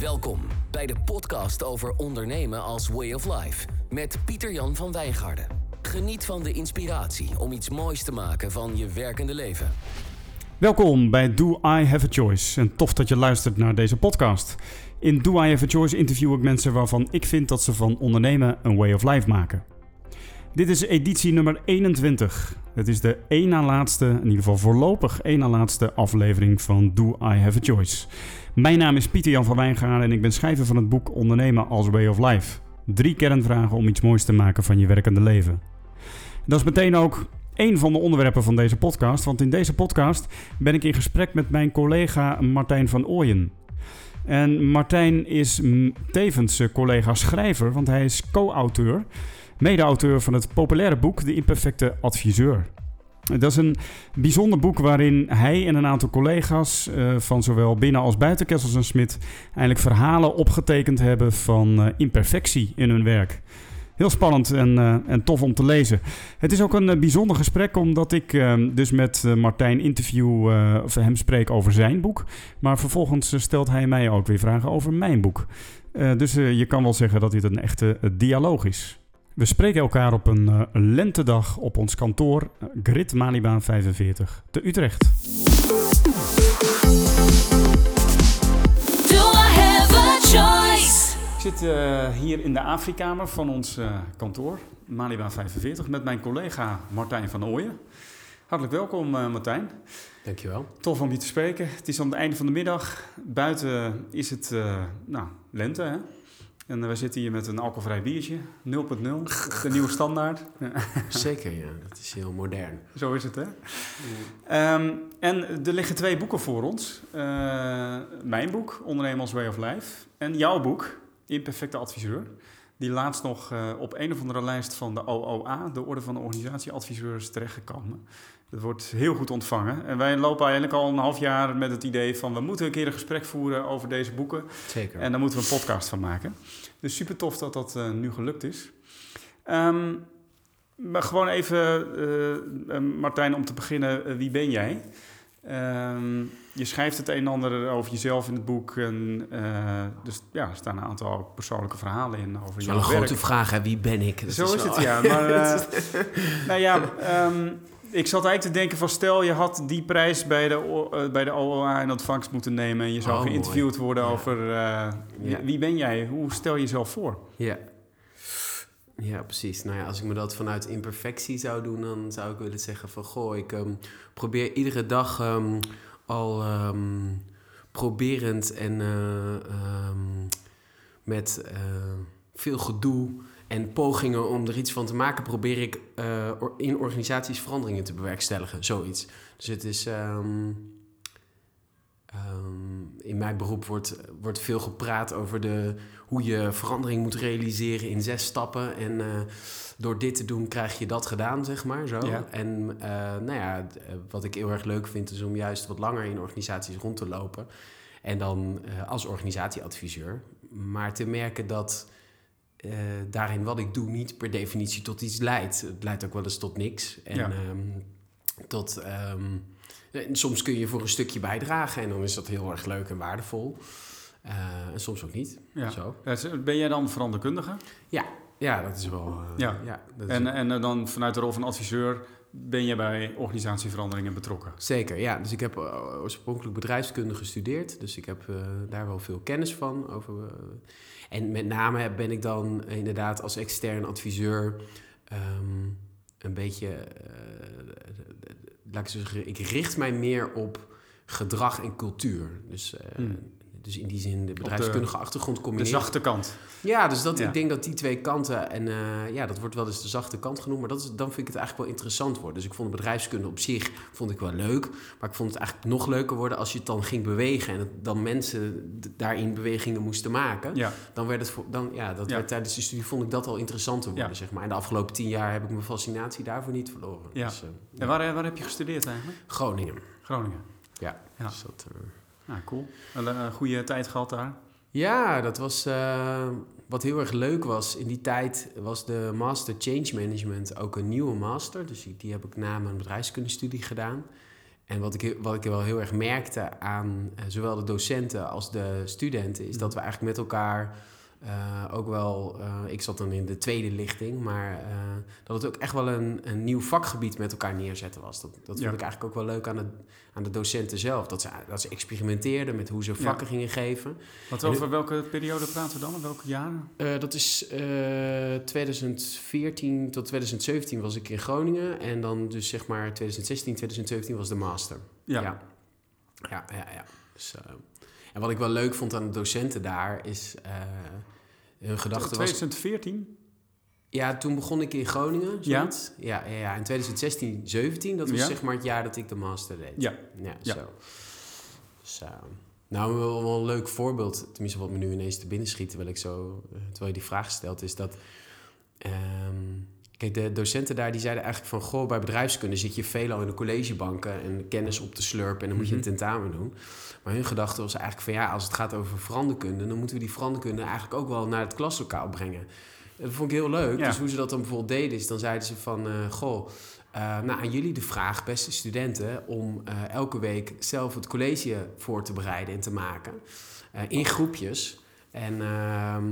Welkom bij de podcast over ondernemen als way of life met Pieter-Jan van Wijngaarden. Geniet van de inspiratie om iets moois te maken van je werkende leven. Welkom bij Do I Have a Choice en tof dat je luistert naar deze podcast. In Do I Have a Choice interview ik mensen waarvan ik vind dat ze van ondernemen een way of life maken. Dit is editie nummer 21. Het is de één na laatste, in ieder geval voorlopig één na laatste aflevering van Do I Have a Choice. Mijn naam is Pieter Jan van Wijngaarden en ik ben schrijver van het boek Ondernemen als Way of Life. Drie kernvragen om iets moois te maken van je werkende leven. Dat is meteen ook één van de onderwerpen van deze podcast. Want in deze podcast ben ik in gesprek met mijn collega Martijn van Ooyen. En Martijn is tevens eh, collega schrijver, want hij is co-auteur, mede-auteur van het populaire boek De Imperfecte Adviseur. Dat is een bijzonder boek waarin hij en een aantal collega's eh, van zowel binnen als buiten Kessels en Smit eigenlijk verhalen opgetekend hebben van eh, imperfectie in hun werk. Heel spannend en, eh, en tof om te lezen. Het is ook een bijzonder gesprek omdat ik dus met Martijn interview of hem spreek over zijn boek. Maar vervolgens stelt hij mij ook weer vragen over mijn boek. Dus je kan wel zeggen dat dit een echte dialoog is. We spreken elkaar op een eh, lentedag op ons kantoor eh, Grid Malibaan 45 te Utrecht. Do I have a choice? Ik zit eh, hier in de Afrikamer van ons eh, kantoor, Malibaan 45, met mijn collega Martijn van Ooyen. Hartelijk welkom eh, Martijn. Dankjewel. Tof om je te spreken. Het is aan het einde van de middag. Buiten is het eh, nou, lente, hè? En we zitten hier met een alcoholvrij biertje, 0.0, de nieuwe standaard. Zeker, ja. Dat is heel modern. zo is het, hè? Ehm, en er liggen twee boeken voor ons. Eh, mijn boek, Ondernemen als Way of Life. En jouw boek, Imperfecte Adviseur. Die laatst nog eh, op een of andere lijst van de OOA, de Orde van de Organisatieadviseurs, terechtgekomen. Dat wordt heel goed ontvangen. En wij lopen eigenlijk al een half jaar met het idee van... we moeten een keer een gesprek voeren over deze boeken. Zeker. En daar moeten we een podcast van maken. Dus super tof dat dat eh, nu gelukt is. Ehm, maar gewoon even, eh, eh, Martijn, om te beginnen, wie ben jij? Ehm, je schrijft het een en ander over jezelf in het boek. En, dus ja, er staan een aantal persoonlijke verhalen in over Dat is jouw wel een werk. grote vraag, hè? Wie ben ik? Dat Zo is, wel- het, ja. Maar, nou ja, ehm, ik zat eigenlijk te denken van... stel je had die prijs bij de, eh, bij de OOA in ontvangst moeten nemen... en je zou Oh, geïnterviewd worden Ja. over... eh, wie, Ja. wie ben jij? Hoe stel je jezelf voor? Ja. Ja, precies. Nou ja, als ik me dat vanuit imperfectie zou doen, dan zou ik willen zeggen van... Goh, ik ehm, probeer iedere dag ehm, al ehm, proberend en eh, met veel gedoe en pogingen om er iets van te maken... probeer ik eh, in organisaties veranderingen te bewerkstelligen, zoiets. Dus het is... ehm, Ehm, in mijn beroep wordt, wordt veel gepraat over de, hoe je verandering moet realiseren in zes stappen. En eh, door dit te doen krijg je dat gedaan, zeg maar. Zo. Ja. En eh, nou ja, wat ik heel erg leuk vind, is om juist wat langer in organisaties rond te lopen. En dan als organisatieadviseur. Maar te merken dat eh, daarin wat ik doe niet per definitie tot iets leidt. Het leidt ook wel eens tot niks. En Ja. ehm, tot... ehm, en soms kun je voor een stukje bijdragen en dan is dat heel erg leuk en waardevol. Eh, en soms ook niet. Ja. Zo. Ja, Ben jij dan veranderkundige? Ja, ja, dat is wel. eh, Ja. dat is En, en eh, dan vanuit de rol van adviseur... ben je bij organisatieveranderingen betrokken? Zeker, ja. Dus ik heb eh, oorspronkelijk bedrijfskunde gestudeerd. Dus ik heb eh, daar wel veel kennis van. Over, eh, en met name ben ik dan inderdaad als extern adviseur ehm, een beetje... laat ik zo zeggen, ik richt mij meer op gedrag en cultuur. Dus, Hmm. Dus in die zin de bedrijfskundige achtergrond De combineert. zachte kant. Ja, dus dat, Ja. ik denk dat die twee kanten, en eh, ja, dat wordt wel eens de zachte kant genoemd, maar dat is, dan vind ik het eigenlijk wel interessant worden. Dus ik vond de bedrijfskunde op zich vond ik wel leuk, maar ik vond het eigenlijk nog leuker worden als je het dan ging bewegen en het, dan mensen daarin bewegingen moesten maken. Ja. Dan werd het, voor, dan, ja, dat Ja. werd tijdens de studie vond ik dat al interessanter worden, zeg maar. En de afgelopen tien jaar heb ik mijn fascinatie daarvoor niet verloren. Ja. Dus, eh, En waar, eh, waar heb je gestudeerd eigenlijk? Groningen. Groningen. Ja. Ja. Dus dat, Nou, cool. Een, eh, goede tijd gehad daar. Ja, dat was. eh, wat heel erg leuk was, in die tijd was de Master Change Management ook een nieuwe master. Dus die, die heb ik na mijn bedrijfskundestudie gedaan. En wat ik, wat ik wel heel erg merkte aan eh, zowel de docenten als de studenten, is dat we eigenlijk met elkaar eh, ook wel, eh, ik zat dan in de tweede lichting, maar eh, dat het ook echt wel een, een nieuw vakgebied met elkaar neerzetten was. Dat, dat vond Ja. ik eigenlijk ook wel leuk aan de, aan de docenten zelf. Dat ze, dat ze experimenteerden met hoe ze vakken gingen geven. Wat over welke periode praten we dan? Welke jaren? Dat is eh 2014 tot 2017 was ik in Groningen. En dan dus zeg maar 2016, 2017 was de master. Ja. Ja, ja, ja. ja. Dus, en wat ik wel leuk vond aan de docenten daar is... hun gedachte was... 2014? Ja, toen begon ik in Groningen. Ja. Ja, ja, ja. En 2016, 17, dat was Ja. zeg maar het jaar dat ik de master deed. Ja. Ja, Ja. zo. Eh, nou, wel, wel een leuk voorbeeld, tenminste wat me nu ineens te binnen schiet, terwijl, ik zo, eh, terwijl je die vraag stelt, is dat... ehm, kijk, de docenten daar die zeiden eigenlijk van... Goh, bij bedrijfskunde zit je veelal in de collegebanken en kennis op te slurpen... en dan moet je een Mhm. tentamen doen. Maar hun gedachte was eigenlijk van... ja, als het gaat over veranderkunde... dan moeten we die veranderkunde eigenlijk ook wel naar het klaslokaal brengen. Dat vond ik heel leuk. Ja. Dus hoe ze dat dan bijvoorbeeld deden is... dan zeiden ze van, eh, goh... eh, nou, aan jullie de vraag, beste studenten, om eh, elke week zelf het college voor te bereiden en te maken. in groepjes. En, ehm,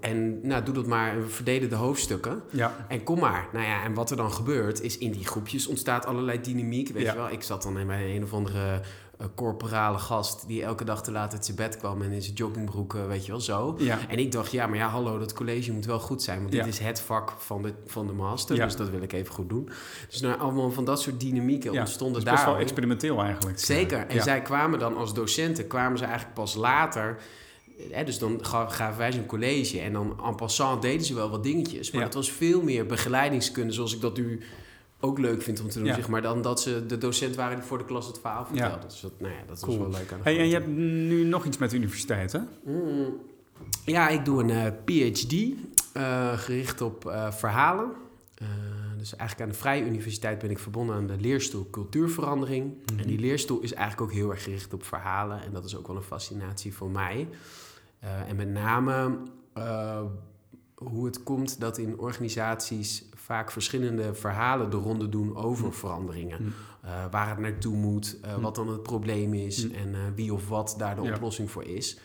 en nou, doe dat maar, we verdelen de hoofdstukken. Ja. En kom maar. Nou ja, en wat er dan gebeurt, is in die groepjes ontstaat allerlei dynamiek. Weet Ja. je wel, ik zat dan bij een of andere eh, corporale gast die elke dag te laat uit zijn bed kwam en in zijn joggingbroek, eh, weet je wel, zo. Ja. En ik dacht, ja, maar ja, hallo, dat college moet wel goed zijn. Want dit is het vak van de, van de master. Ja. Dus dat wil ik even goed doen. Dus nou, allemaal van dat soort dynamieken Ja, ontstonden dat is best daar. wel experimenteel eigenlijk. Zeker. En zij kwamen dan als docenten, kwamen ze eigenlijk pas later. Hè, dus dan ga- gaven wij ze een college en dan en passant deden ze wel wat dingetjes. Maar Ja. het was veel meer begeleidingskunde, zoals ik dat nu ook leuk vind om te doen. Ja. Zeg maar, dan dat ze de docent waren die voor de klas het verhaal Ja. vertelde. Dus dat, nou ja, dat Cool. was wel leuk aan de Hey, en je hebt nu nog iets met de universiteit, hè? Mm. Ja, ik doe een eh, PhD eh, gericht op eh, verhalen. Dus eigenlijk aan de Vrije Universiteit ben ik verbonden aan de leerstoel Cultuurverandering. Mhm. En die leerstoel is eigenlijk ook heel erg gericht op verhalen. En dat is ook wel een fascinatie voor mij. Eh, en met name eh, hoe het komt dat in organisaties vaak verschillende verhalen de ronde doen over veranderingen. Mhm. Eh, waar het naartoe moet, Mhm. wat dan het probleem is en wie of wat daar de Ja. oplossing voor is.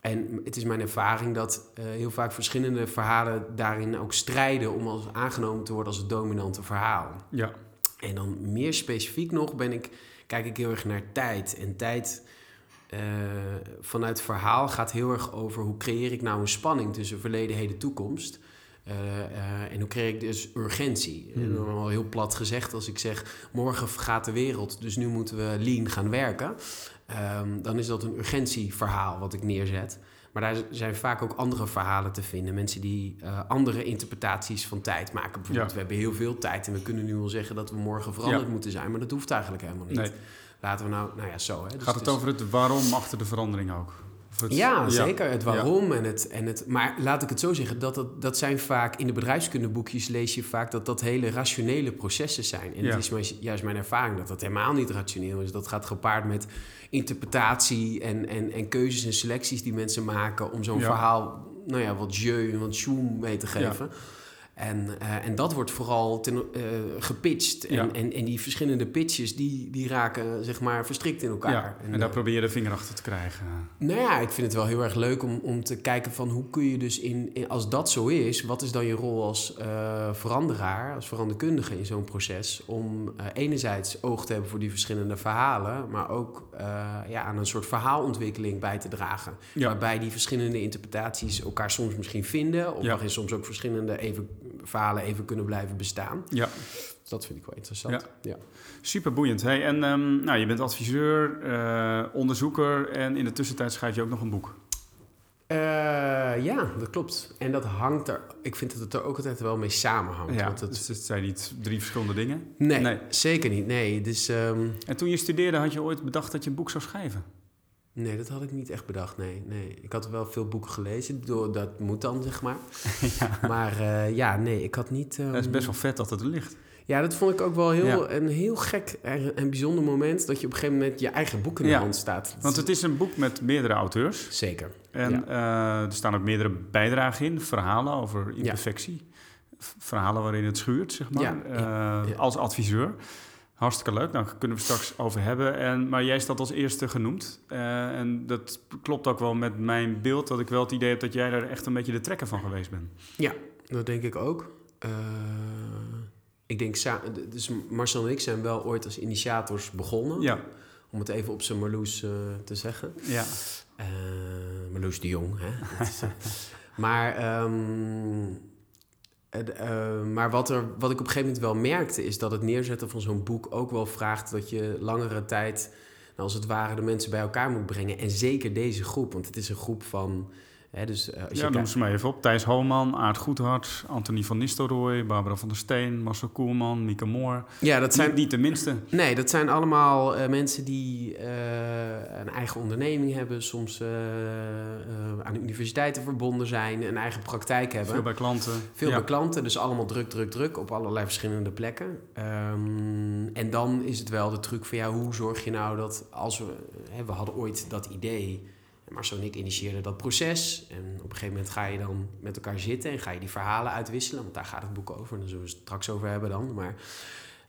En het is mijn ervaring dat heel vaak verschillende verhalen daarin ook strijden om als aangenomen te worden als het dominante verhaal. Ja. En dan meer specifiek nog ben ik, kijk ik heel erg naar tijd. En tijd eh, vanuit verhaal gaat heel erg over hoe creëer ik nou een spanning tussen verleden, heden, toekomst. Eh, eh, en hoe creëer ik dus urgentie? Hmm. En dan al heel plat gezegd, als ik zeg morgen vergaat de wereld, dus nu moeten we lean gaan werken. Ehm, dan is dat een urgentieverhaal wat ik neerzet. Maar daar zijn vaak ook andere verhalen te vinden. Mensen die andere interpretaties van tijd maken. Bijvoorbeeld, Ja. we hebben heel veel tijd en we kunnen nu wel zeggen dat we morgen veranderd Ja. moeten zijn. Maar dat hoeft eigenlijk helemaal niet. Nee. Laten we nou, nou ja, zo. Hè. Dus Gaat het over het waarom achter de verandering ook? Het- ja, zeker. Het waarom en het, en het... Maar laat ik het zo zeggen, dat, dat, dat zijn vaak... In de bedrijfskundeboekjes lees je vaak dat dat hele rationele processen zijn. En Ja. het is mijn- juist mijn ervaring dat dat helemaal niet rationeel is. Dat gaat gepaard met interpretatie en, en, en keuzes en selecties die mensen maken... om zo'n verhaal, nou ja, wat jeu en wat zoom mee te geven. En, eh, en dat wordt vooral ten, eh, gepitcht. En, Ja. en, en die verschillende pitches, die, die raken zeg maar verstrikt in elkaar. Ja, en daar eh, probeer je de vinger achter te krijgen. nou ja, ik vind het wel heel erg leuk om, om te kijken van hoe kun je dus in, in- als dat zo is, wat is dan je rol als veranderaar, als veranderkundige in zo'n proces, om enerzijds oog te hebben voor die verschillende verhalen, maar ook ja, aan een soort verhaalontwikkeling bij te dragen. Ja. Waarbij die verschillende interpretaties elkaar soms misschien vinden, of Ja. waarin soms ook verschillende even, verhalen even kunnen blijven bestaan. Ja, Dus dat vind ik wel interessant. Ja. super boeiend. Hey, en ehm, nou, je bent adviseur, eh, onderzoeker en in de tussentijd schrijf je ook nog een boek. Eh, ja, dat klopt. En dat hangt er. Ik vind dat het er ook altijd wel mee samenhangt. Ja, want het, dus het zijn niet drie verschillende dingen. nee, nee. zeker niet. Nee, dus, ehm, En toen je studeerde had je ooit bedacht dat je een boek zou schrijven? Nee, dat had ik niet echt bedacht. Nee, nee. Ik had wel veel boeken gelezen. Door, dat moet dan, zeg maar. Maar eh, ja, nee, ik had niet. ehm, Dat is best wel vet dat het er ligt. Ja, dat vond ik ook wel heel, Ja. een heel gek en, en bijzonder moment... dat je op een gegeven moment je eigen boek in de Ja, hand staat. Want het is een boek met meerdere auteurs. Zeker. En eh, er staan ook meerdere bijdragen in, verhalen over imperfectie. Verhalen waarin het schuurt, zeg maar, eh, als adviseur. Hartstikke leuk, daar kunnen we straks over hebben. En, maar jij staat als eerste genoemd. Eh, en dat klopt ook wel met mijn beeld, dat ik wel het idee heb dat jij daar echt een beetje de trekker van geweest bent. Ja, dat denk ik ook. Eh, ik denk, dus Marcel en ik zijn wel ooit als initiators begonnen. Ja, Om het even op zijn Marloes eh, te zeggen. ja. Marloes de Jong, hè. Maar ehm, het, eh, maar wat, er, wat ik op een gegeven moment wel merkte... is dat het neerzetten van zo'n boek ook wel vraagt... dat je langere tijd, nou, als het ware, de mensen bij elkaar moet brengen. En zeker deze groep, want het is een groep van... Dus, eh, ja noem ze maar even op. Thijs Homan, Aart Goedhart, Anthony van Nistelrooy, Barbara van der Steen, Marcel Koelman, Mieke Moor. ja, dat zijn Niet, niet de minste. Nee, dat zijn allemaal eh, mensen die eh, een eigen onderneming hebben, soms aan de universiteiten verbonden zijn, een eigen praktijk hebben. Veel bij klanten. Veel ja. bij klanten, dus allemaal druk, druk, druk op allerlei verschillende plekken. Ehm, en dan is het wel de truc van ja, hoe zorg je nou dat als we, hè, we hadden ooit dat idee, en Marcel en ik initieerden dat proces. En op een gegeven moment ga je dan met elkaar zitten en ga je die verhalen uitwisselen, want daar gaat het boek over. En daar zullen we het straks over hebben dan. Maar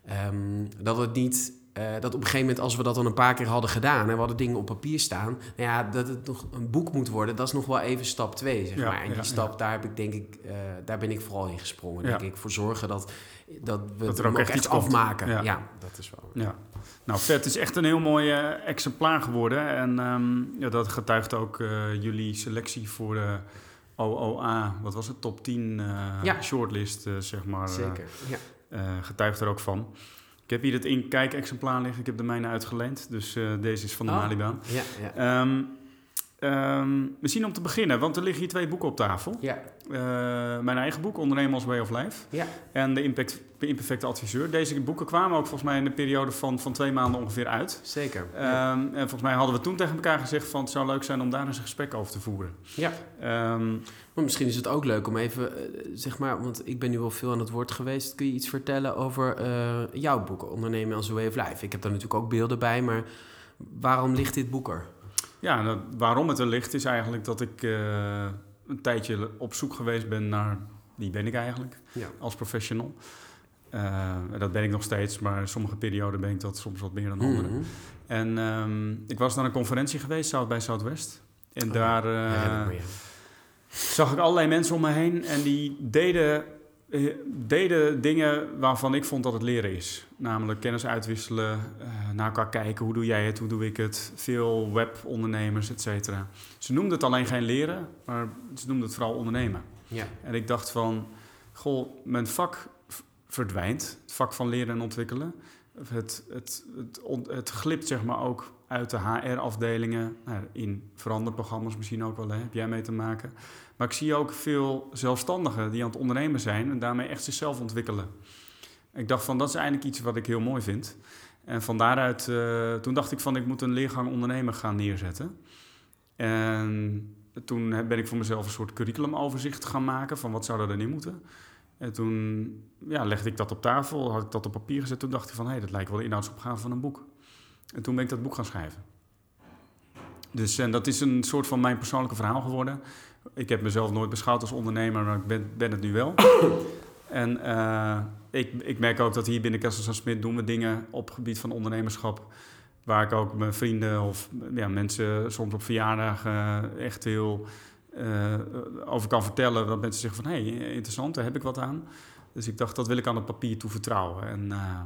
ehm, dat het niet. eh, dat op een gegeven moment, als we dat dan een paar keer hadden gedaan en we hadden dingen op papier staan, nou ja, dat het nog een boek moet worden, dat is nog wel even stap twee, zeg Ja, maar. En die ja, stap, daar heb ik denk ik, eh, daar ben ik vooral in gesprongen, denk ik, voor zorgen dat, dat we Dat er ook echt iets afmaken. Ja. Ja. dat is wel. Ja. Nou, vet. Het is echt een heel mooi eh, exemplaar geworden. En ehm, ja, dat getuigt ook eh, jullie selectie voor de OOA, wat was het, top 10 eh, Ja. shortlist, eh, zeg maar. eh, Zeker. Ja. eh, getuigt er ook van. Ik heb hier het inkijk-exemplaar liggen. Ik heb de mijne uitgeleend. Dus eh, deze is van de Oh. Malibaan. Ja, ja. Ehm, ehm, misschien om te beginnen, want er liggen hier twee boeken op tafel. ja, Eh, mijn eigen boek, Ondernemen als Way of Life. ja. En de impact, de Imperfecte Adviseur. Deze boeken kwamen ook volgens mij in een periode van, van twee maanden ongeveer uit. zeker. ja. Ehm, en volgens mij hadden we toen tegen elkaar gezegd van het zou leuk zijn om daar eens een gesprek over te voeren. ja. Ehm, Maar misschien is het ook leuk om even, eh, zeg maar, want ik ben nu wel veel aan het woord geweest. Kun je iets vertellen over eh, jouw boek, Ondernemen als Way of Life? Ik heb daar natuurlijk ook beelden bij, maar waarom ligt dit boek er? Ja, dat- waarom het er ligt is eigenlijk dat ik eh, een tijdje op zoek geweest ben naar wie ben ik eigenlijk Ja. als professional. Eh, dat ben ik nog steeds, maar sommige perioden ben ik dat soms wat meer dan andere. Mhm. En ehm, ik was naar een conferentie geweest, South bij Southwest. En Oh, daar eh, ja. zag ik allerlei mensen om me heen en die deden, deden dingen waarvan ik vond dat het leren is. Namelijk kennis uitwisselen, eh, naar elkaar kijken, hoe doe jij het, hoe doe ik het. Veel webondernemers, et cetera. Ze noemden het alleen geen leren, maar ze noemden het vooral ondernemen. Ja. En ik dacht van, goh, mijn vak verdwijnt. Het vak van leren en ontwikkelen. Het, het, het, het glipt zeg maar ook uit de HR-afdelingen. Nou, in veranderprogramma's misschien ook wel, hè, heb jij mee te maken. Maar ik zie ook veel zelfstandigen die aan het ondernemen zijn... en daarmee echt zichzelf ontwikkelen. Ik dacht van, dat is eigenlijk iets wat ik heel mooi vind. En van daaruit, eh, toen dacht ik van, ik moet een leergang ondernemen gaan neerzetten. En toen ben ik voor mezelf een soort curriculumoverzicht gaan maken van wat zou er dan in moeten. En toen ja, legde ik dat op tafel, had ik dat op papier gezet. Toen dacht ik van, hé, dat lijkt wel de inhoudsopgave van een boek. En toen ben ik dat boek gaan schrijven. Dus en dat is een soort van mijn persoonlijke verhaal geworden. Ik heb mezelf nooit beschouwd als ondernemer, maar ik ben, ben het nu wel. en eh, ik, ik merk ook dat hier binnen Kessels en Smit doen we dingen op het gebied van ondernemerschap... waar ik ook mijn vrienden of ja, mensen soms op verjaardagen echt heel eh, over kan vertellen. Dat mensen zeggen van, hé, hey, interessant, daar heb ik wat aan. Dus ik dacht, dat wil ik aan het papier toe vertrouwen. En eh,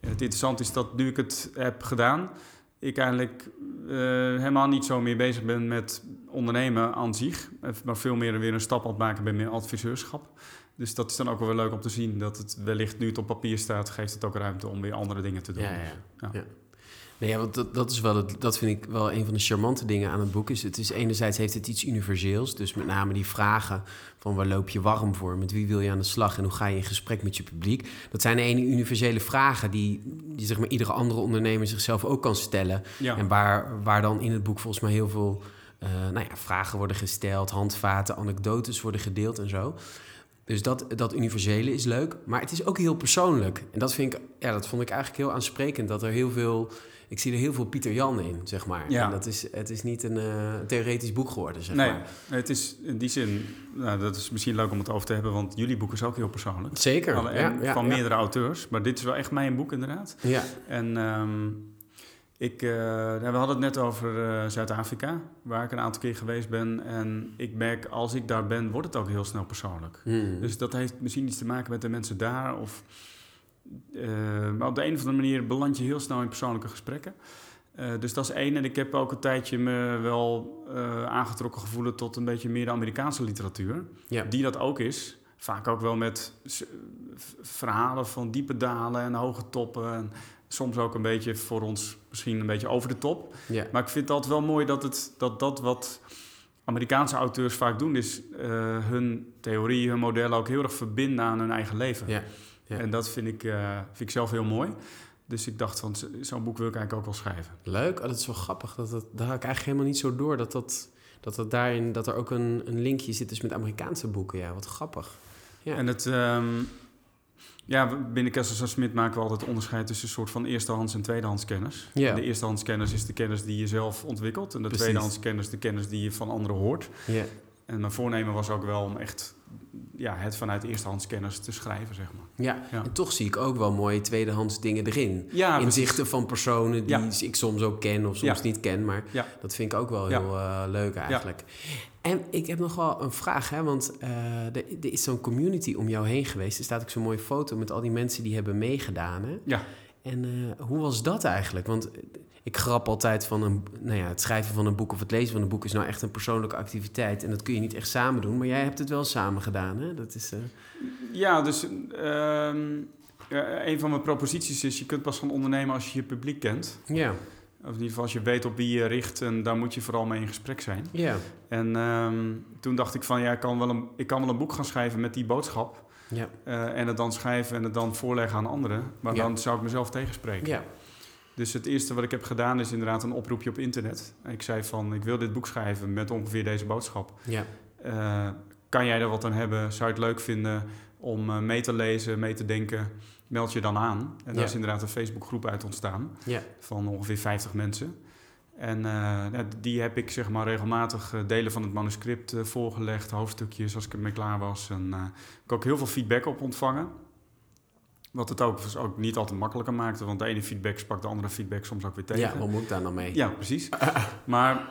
het interessante is dat nu ik het heb gedaan... ik eigenlijk eh, helemaal niet zo meer bezig ben met ondernemen aan zich... maar veel meer weer een stap aan het maken ben met adviseurschap. Dus dat is dan ook wel weer leuk om te zien... dat het wellicht nu het op papier staat... geeft het ook ruimte om weer andere dingen te doen. Ja, ja, Ja. ja. Nee, ja, want dat, dat is wel het, dat vind ik wel een van de charmante dingen aan het boek. Is het is enerzijds heeft het iets universeels, dus met name die vragen van waar loop je warm voor, met wie wil je aan de slag en hoe ga je in gesprek met je publiek. Dat zijn de ene universele vragen die, die zeg maar iedere andere ondernemer zichzelf ook kan stellen. Ja. En waar, waar dan in het boek volgens mij heel veel eh, nou ja, vragen worden gesteld, handvaten, anekdotes worden gedeeld en zo. Dus dat, dat universele is leuk, maar het is ook heel persoonlijk. En dat, vind ik, ja, dat vond ik eigenlijk heel aansprekend. Dat er heel veel, ik zie er heel veel Pieter Jan in, zeg maar. Ja. En dat is, het is niet een eh, theoretisch boek geworden, zeg Nee, maar. het is in die zin, nou, dat is misschien leuk om het over te hebben, want jullie boek is ook heel persoonlijk. Zeker, Alle- ja, van meerdere auteurs, maar dit is wel echt mijn boek inderdaad. Ja, En ehm, ik, eh, nou, we hadden het net over eh, Zuid-Afrika, waar ik een aantal keer geweest ben. En ik merk, als ik daar ben, wordt het ook heel snel persoonlijk. Hmm. Dus dat heeft misschien iets te maken met de mensen daar. Of, maar op de een of andere manier beland je heel snel in persoonlijke gesprekken. Eh, dus dat is één. En ik heb ook een tijdje me wel eh, aangetrokken gevoelen tot een beetje meer de Amerikaanse literatuur. ja. Die dat ook is. Vaak ook wel met verhalen van diepe dalen en hoge toppen. En soms ook een beetje voor ons misschien een beetje over de top. ja. Maar ik vind het altijd wel mooi dat het, dat, dat wat Amerikaanse auteurs vaak doen, is eh, hun theorie, hun modellen ook heel erg verbinden aan hun eigen leven. Ja, ja. En dat vind ik, eh, vind ik zelf heel mooi. Dus ik dacht van, zo- zo'n boek wil ik eigenlijk ook wel schrijven. Leuk, oh, dat is wel grappig. Dat, dat, daar had ik eigenlijk helemaal niet zo door. Dat, dat, dat, dat, daarin, dat er ook een, een linkje zit dus met Amerikaanse boeken. Ja, wat grappig. Ja. En het, ehm, ja, binnen Kessels en Smit maken we altijd het onderscheid tussen een soort van eerstehands en tweedehands kennis. Ja. En de eerstehands kennis is de kennis die je zelf ontwikkelt. En de Precies. tweedehands kennis de kennis die je van anderen hoort. Ja. En mijn voornemen was ook wel om echt ja, het vanuit eerstehands kennis te schrijven, zeg maar. Ja. Ja. en toch zie ik ook wel mooie tweedehands dingen erin. Ja, Inzichten van personen die Ja. ik soms ook ken of soms niet ken. Maar Ja. dat vind ik ook wel heel eh, leuk eigenlijk. En ik heb nog wel een vraag, hè, want eh, er, er is zo'n community om jou heen geweest. Er staat ook zo'n mooie foto met al die mensen die hebben meegedaan. Hè? Ja. En eh, hoe was dat eigenlijk? Want eh, ik grap altijd van een, nou ja, het schrijven van een boek of het lezen van een boek is nou echt een persoonlijke activiteit. En dat kun je niet echt samen doen. Maar jij hebt het wel samen gedaan. Hè? Dat is, eh, Ja, dus ehm, ja, een van mijn proposities is... je kunt pas gaan ondernemen als je je publiek kent. ja, Of in ieder geval als je weet op wie je richt... en daar moet je vooral mee in gesprek zijn. ja, En ehm, toen dacht ik van... ja, ik kan, wel een, ik kan wel een boek gaan schrijven met die boodschap... ja, eh, en het dan schrijven en het dan voorleggen aan anderen. Maar Ja. dan zou ik mezelf tegenspreken. ja. Dus het eerste wat ik heb gedaan is inderdaad een oproepje op internet. Ik zei van, ik wil dit boek schrijven met ongeveer deze boodschap. ja. Eh, kan jij er wat aan hebben? Zou je het leuk vinden om eh, mee te lezen, mee te denken? Meld je dan aan. En daar is inderdaad een Facebookgroep uit ontstaan ja. van ongeveer 50 mensen. En eh, ja, die heb ik zeg maar regelmatig eh, delen van het manuscript eh, voorgelegd, hoofdstukjes als ik ermee klaar was. En eh, ik heb ook heel veel feedback op ontvangen. Wat het ook, dus ook niet altijd makkelijker maakte, want de ene feedback sprak de andere feedback soms ook weer tegen. Ja, wat moet ik daar nou mee? Ja, precies. maar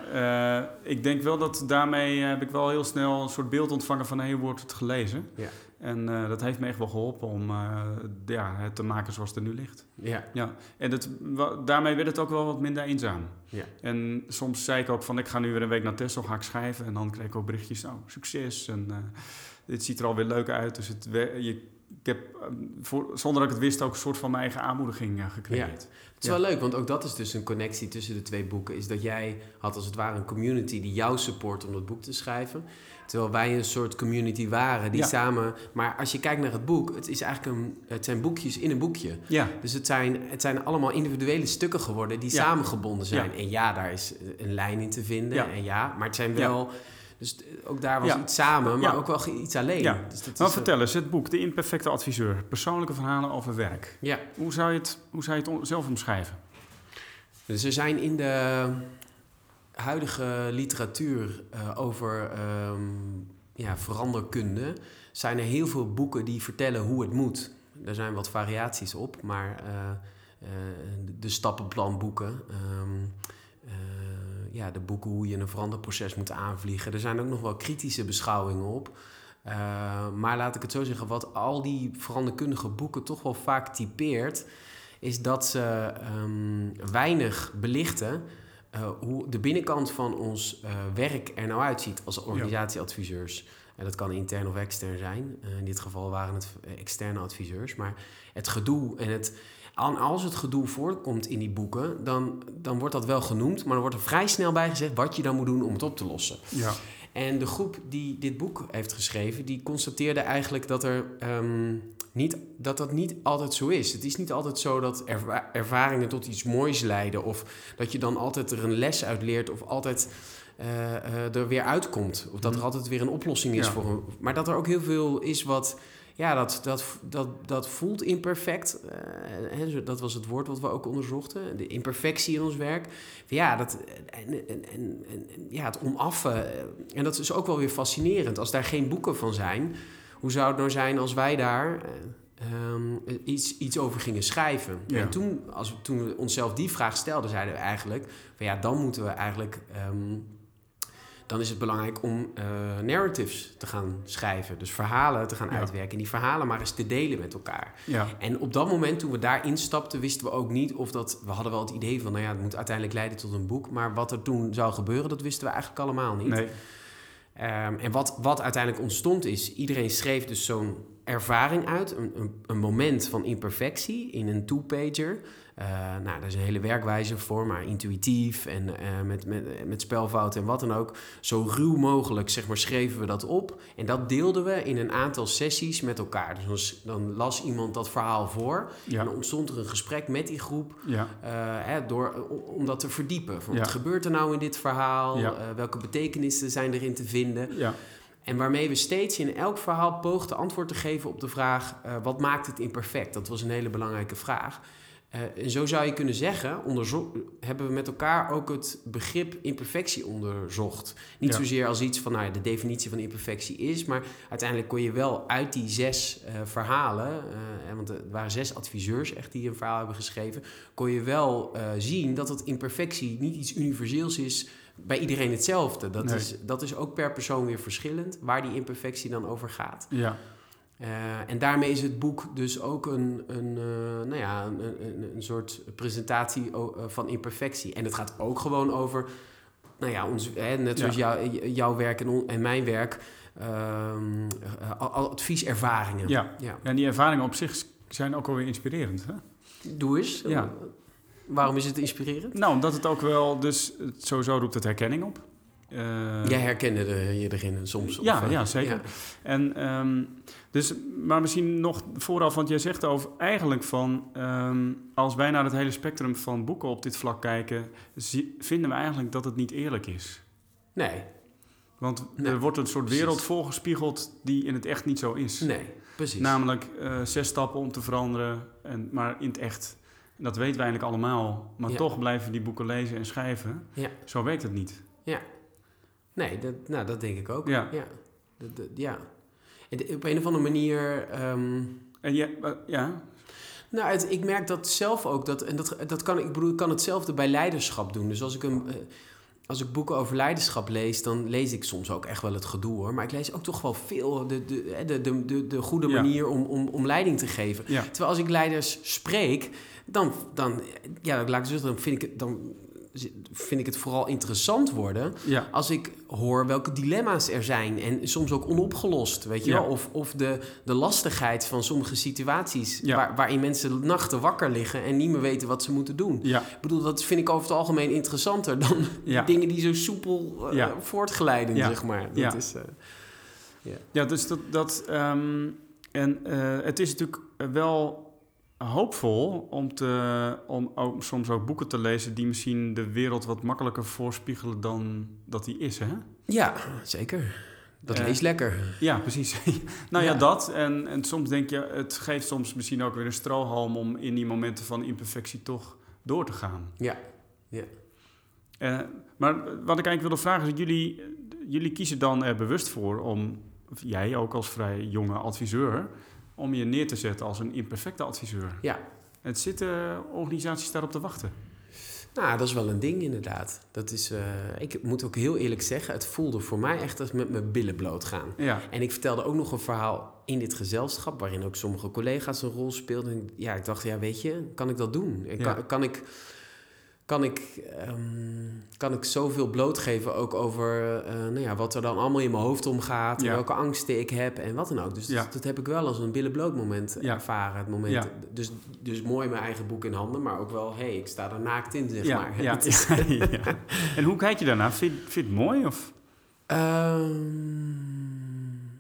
ik denk wel dat daarmee heb ik wel heel snel een soort beeld ontvangen van hey, hoe wordt het gelezen. Ja. En eh, dat heeft me echt wel geholpen om eh, ja, het te maken zoals het er nu ligt. Ja, Ja, en daarmee werd het ook wel wat minder eenzaam. Ja. En soms zei ik ook van, ik ga nu weer een week naar Texel, ga ik schrijven. En dan kreeg ik ook berichtjes, nou, succes. En eh, dit ziet er alweer leuk uit. Dus het, je, ik heb, eh, voor, zonder dat ik het wist, ook een soort van mijn eigen aanmoediging gecreëerd. Het is wel leuk, want ook dat is dus een connectie tussen de twee boeken. Is dat jij had als het ware een community die jou support om dat boek te schrijven. Terwijl wij een soort community waren die Ja. samen... Maar als je kijkt naar het boek, het, is eigenlijk een, het zijn boekjes in een boekje. Ja, Dus het zijn, het zijn allemaal individuele stukken geworden die Ja. samengebonden zijn. En ja, daar is een lijn in te vinden. En ja, maar het zijn wel... Dus ook daar was iets samen, maar ook wel iets alleen. Ja. Dus dat is, vertel eens, het boek De Imperfecte Adviseur. Persoonlijke verhalen over werk. Ja, Hoe zou je het, hoe zou je het zelf omschrijven? Dus er zijn in de huidige literatuur eh, over ehm, ja, veranderkunde... zijn er heel veel boeken die vertellen hoe het moet. Er zijn wat variaties op, maar eh, eh, de- stappenplanboeken... ehm, eh, ja, de boeken hoe je een veranderproces moet aanvliegen. Er zijn ook nog wel kritische beschouwingen op. Maar laat ik het zo zeggen, wat al die veranderkundige boeken toch wel vaak typeert, is dat ze ehm, weinig belichten eh, hoe de binnenkant van ons eh, werk er nou uitziet als organisatieadviseurs. En dat kan intern of extern zijn. Eh, in dit geval waren het externe adviseurs. Maar het gedoe en het. Als het gedoe voorkomt in die boeken, dan, dan wordt dat wel genoemd. Maar dan wordt er vrij snel bij gezegd wat je dan moet doen om het op te lossen. Ja. En de groep die dit boek heeft geschreven, die constateerde eigenlijk dat, er, ehm, niet, dat dat niet altijd zo is. Het is niet altijd zo dat erva- ervaringen tot iets moois leiden. Of dat je dan altijd er een les uit leert. Of altijd eh, eh, er weer uitkomt. Of dat er Mhm. altijd weer een oplossing is Ja. voor een... Maar dat er ook heel veel is wat... Ja, dat, dat, dat, dat voelt imperfect. Hè, zo- dat was het woord wat we ook onderzochten. De imperfectie in ons werk. Ja, dat, en, en, en, en- ja het onaffen. eh, En dat is ook wel weer fascinerend. Als daar geen boeken van zijn... Hoe zou het nou zijn als wij daar... eh, ehm, iets, iets over gingen schrijven. Ja. En toen, als we, toen we onszelf die vraag stelden, zeiden we eigenlijk... Van ja, dan moeten we eigenlijk... ehm, dan is het belangrijk om eh, narratives te gaan schrijven. Dus verhalen te gaan Ja. uitwerken. En die verhalen maar eens te delen met elkaar. Ja. En op dat moment, toen we daar instapten, wisten we ook niet of dat... We hadden wel het idee van, nou ja, het moet uiteindelijk leiden tot een boek. Maar wat er toen zou gebeuren, dat wisten we eigenlijk allemaal niet. Nee. Ehm, en wat, wat uiteindelijk ontstond is, iedereen schreef dus zo'n ervaring uit, een, een, een moment van imperfectie in een two-pager. Eh, nou, daar is een hele werkwijze voor, maar intuïtief en eh, met, met, met spelfouten en wat dan ook. Zo ruw mogelijk, zeg maar, schreven we dat op. En dat deelden we in een aantal sessies met elkaar. Dus dan, las iemand dat verhaal voor en dan ontstond er een gesprek met die groep Ja. eh, hè, door, om, dat te verdiepen. Van, Ja. Wat gebeurt er nou in dit verhaal? Welke betekenissen zijn erin te vinden? Ja. En waarmee we steeds in elk verhaal poogden antwoord te geven op de vraag... wat maakt het imperfect? Dat was een hele belangrijke vraag. Eh, en zo zou je kunnen zeggen, hebben we met elkaar ook het begrip imperfectie onderzocht. Niet Ja. zozeer als iets van nou ja, de definitie van imperfectie is, maar uiteindelijk kon je wel uit die zes eh, verhalen, eh, want er waren zes adviseurs echt die een verhaal hebben geschreven, kon je wel eh, zien dat het imperfectie niet iets universeels is bij iedereen hetzelfde. Dat, Nee. is, dat is ook per persoon weer verschillend, waar die imperfectie dan over gaat. Ja. Eh, en daarmee is het boek dus ook een, een, eh, nou ja, een, een, een soort presentatie eh, van imperfectie. En het gaat ook gewoon over, nou ja, ons, hè, net zoals Ja. jou- jouw werk en, on- en mijn werk, al- al advieservaringen. Ja. ja. En die ervaringen op zich zijn ook alweer inspirerend. Hè? Doe eens. Ja. Waarom is het inspirerend? Nou, omdat het ook wel, dus sowieso roept het herkenning op. Jij herkende er, je erin soms? Ja, of, ja, zeker. En ehm, dus, maar misschien nog vooraf, want jij zegt over eigenlijk van, ehm, als wij naar het hele spectrum van boeken op dit vlak kijken, zie- vinden we eigenlijk dat het niet eerlijk is. Nee, Want Nee, er wordt een soort precies. wereld voorgespiegeld die in het echt niet zo is. nee, precies. Namelijk eh, zes stappen om te veranderen, en, maar in het echt. Dat weten wij eigenlijk allemaal. Maar Ja. toch blijven we die boeken lezen en schrijven. Ja. Zo werkt het niet. Nee, dat, nou, dat denk ik ook. Ja. ja. Dat- dat- ja. Op een of andere manier... ehm, En je, ja, Nou, het- ik merk dat zelf ook. Dat, en dat, dat kan, ik bedoel, ik kan hetzelfde bij leiderschap doen. Dus als ik, een, eh, als ik boeken over leiderschap lees, dan lees ik soms ook echt wel het gedoe hoor. Maar ik lees ook toch wel veel de, de, de, de, de, de goede Ja. manier om, om, om leiding te geven. ja, Terwijl als ik leiders spreek, dan, dan, ja, laat ik zo zeggen, dan vind ik het, dan vind ik het vooral interessant worden ja, als ik hoor welke dilemma's er zijn en soms ook onopgelost, weet je Ja. wel? Of, of de, de lastigheid van sommige situaties Ja. waar, waarin mensen nachten wakker liggen en niet meer weten wat ze moeten doen. ja, Ik bedoel, dat vind ik over het algemeen interessanter dan dingen die zo soepel eh, Ja. voortgeleiden, zeg maar. Dat Ja. is, eh, ja. Dus dat, dat ehm, en eh, het is natuurlijk wel hoopvol om, te, om ook, soms ook boeken te lezen die misschien de wereld wat makkelijker voorspiegelen dan dat die is, hè? ja, zeker. Dat Eh, leest lekker. Ja, precies. nou ja, Ja. dat. En, en soms denk je, het geeft soms misschien ook weer een strohalm om in die momenten van imperfectie toch door te gaan. Ja. Eh, maar wat ik eigenlijk wilde vragen is, jullie, jullie kiezen dan er bewust voor om, jij ook als vrij jonge adviseur, om je neer te zetten als een imperfecte adviseur. Ja. Het zitten organisaties daarop te wachten. Nou, dat is wel een ding inderdaad. Dat is, eh, ik moet ook heel eerlijk zeggen, het voelde voor mij echt als met mijn billen bloot gaan. Ja, En ik vertelde ook nog een verhaal in dit gezelschap, waarin ook sommige collega's een rol speelden. En ja, ik dacht, ja, weet je, kan ik dat doen? En Ja. Kan, kan ik, kan, ik, ehm, kan ik zoveel blootgeven ook over eh, nou ja, wat er dan allemaal in mijn hoofd omgaat, en welke angsten ik heb en wat dan ook. Dus Ja. dat, dat heb ik wel als een billen bloot moment ervaren. Het moment, dus, dus mooi mijn eigen boek in handen, maar ook wel, hé, hey, ik sta er naakt in, zeg maar. En hoe kijk je daarna? Vind, vind je het mooi? Of? Ehm,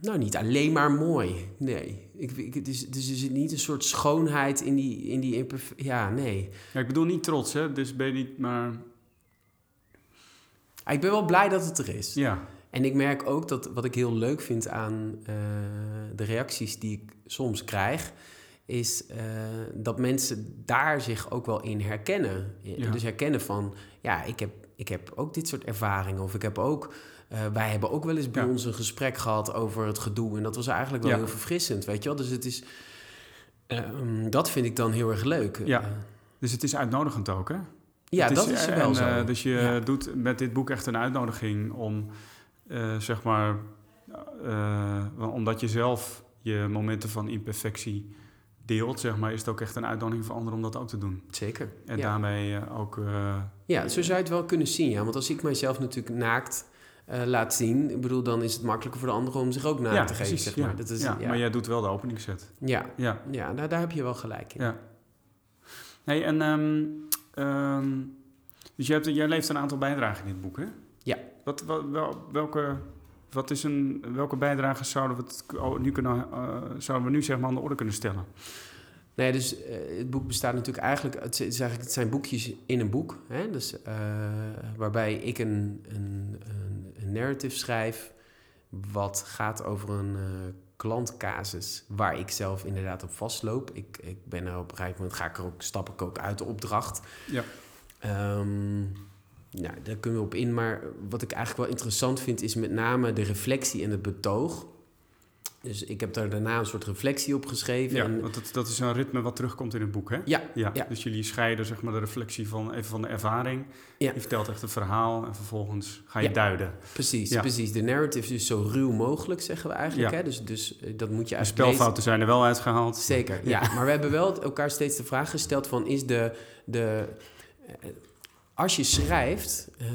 nou, niet alleen maar mooi. Nee. Ik, ik, het is, dus er zit niet een soort schoonheid in die, in die Ja, nee. Ja, ik bedoel niet trots, hè? Dus ben je niet maar... Ik ben wel blij dat het er is. Ja, En ik merk ook dat wat ik heel leuk vind aan eh, de reacties die ik soms krijg, is eh, dat mensen daar zich ook wel in herkennen. Ja. Dus herkennen van, ja, ik heb, ik heb ook dit soort ervaringen. Of ik heb ook, eh, wij hebben ook wel eens bij Ja. ons een gesprek gehad over het gedoe. En dat was eigenlijk wel Ja. heel verfrissend, weet je wel. Dus het is, ehm, dat vind ik dan heel erg leuk. Ja. Eh, dus het is uitnodigend ook, hè? ja dat is wel en, zo. eh, dus je Ja. doet met dit boek echt een uitnodiging om, eh, zeg maar, eh, omdat je zelf je momenten van imperfectie deelt, zeg maar, is het ook echt een uitnodiging voor anderen om dat ook te doen. Zeker. En ja. daarmee eh, ook, eh, Ja, zo zou je het wel kunnen zien. Ja. Want als ik mijzelf natuurlijk naakt eh, laat zien, ik bedoel, dan is het makkelijker voor de anderen om zich ook ja, te geven. precies, Zeg ja. maar. Dat is, ja, ja, maar jij doet wel de openingszet. ja, Ja, ja nou, daar heb je wel gelijk in. ja. Hey, en ehm, ehm, dus jij, hebt, jij leeft een aantal bijdragen in dit boek, hè? Ja. Wat, wel- wel, welke, wat is een, welke bijdragen zouden we, het, oh, nu kunnen, eh, zouden we nu zeg maar aan de orde kunnen stellen? Nee, dus eh, het boek bestaat natuurlijk eigenlijk, het, is eigenlijk, het zijn boekjes in een boek. Hè? Dus, eh, waarbij ik een, een, een, narrative schrijf wat gaat over een eh, klantcasus waar ik zelf inderdaad op vastloop. Ik, ik ben er op een gegeven moment, ga ik er ook, stap ik ook uit de opdracht. Ja. Ehm, nou, daar kunnen we op in. Maar wat ik eigenlijk wel interessant vind, is met name de reflectie en het betoog. Dus ik heb daar daarna een soort reflectie op geschreven. Ja, en, want dat, dat is een ritme wat terugkomt in het boek, hè? ja, Ja, Ja. dus jullie scheiden zeg maar de reflectie van, even van de ervaring. Ja. Je vertelt echt het verhaal en vervolgens ga je Ja. duiden. Precies, Ja. precies. De narrative is dus zo ruw mogelijk, zeggen we eigenlijk. Hè? Dus, dus eh, dat moet je De uit spelfouten zijn er wel uitgehaald. Zeker, ja. Maar we hebben wel elkaar steeds de vraag gesteld van... is de... de eh, als je schrijft, eh,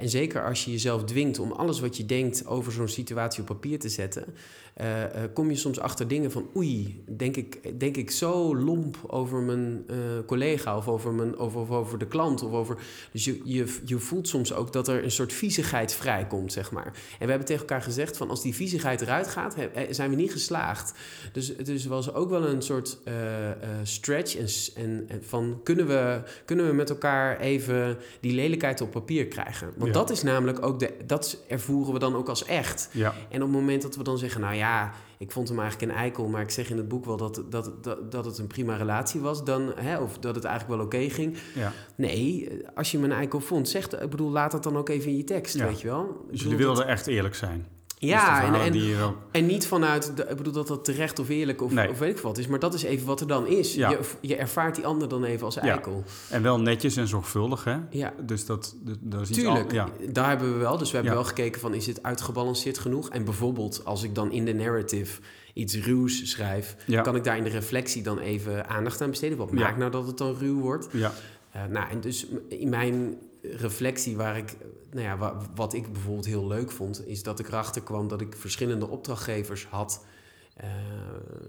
en zeker als je jezelf dwingt om alles wat je denkt over zo'n situatie op papier te zetten, eh, eh, kom je soms achter dingen van oei, denk ik, denk ik zo lomp over mijn eh, collega of over, mijn, over, of over de klant. Of over, dus je, je, je voelt soms ook dat er een soort viezigheid vrijkomt, zeg maar. En we hebben tegen elkaar gezegd van als die viezigheid eruit gaat, zijn we niet geslaagd. Dus, dus er was ook wel een soort stretch en, en, en van kunnen we, kunnen we met elkaar even die lelijkheid op papier krijgen. Want Ja. dat is namelijk ook de, dat ervoeren we dan ook als echt. Ja, En op het moment dat we dan zeggen, nou ja, ik vond hem eigenlijk een eikel, maar ik zeg in het boek wel dat, dat, dat, dat het een prima relatie was, dan, hè, of dat het eigenlijk wel oké ging. ja. Nee, als je hem een eikel vond, zeg, ik bedoel, laat dat dan ook even in je tekst, Ja. weet je wel. Dus jullie wilden echt eerlijk zijn. Dus Ja, en, en, die je ook... en niet vanuit, de, ik bedoel dat dat terecht of eerlijk of, Nee. of weet ik wat is, maar dat is even wat er dan is. Ja. Je, je ervaart die ander dan even als eikel. En wel netjes en zorgvuldig, hè? Ja. Dus dat, dat, is iets Tuurlijk, al- ja. daar hebben we wel. Dus we hebben wel gekeken van, is het uitgebalanceerd genoeg? En bijvoorbeeld, als ik dan in de narrative iets ruws schrijf... Kan ik daar in de reflectie dan even aandacht aan besteden. Wat maakt nou dat het dan ruw wordt? Ja, Eh, nou, en dus in mijn reflectie waar ik... Nou ja, wa- wat ik bijvoorbeeld heel leuk vond... is dat ik erachter kwam dat ik verschillende opdrachtgevers had... eh,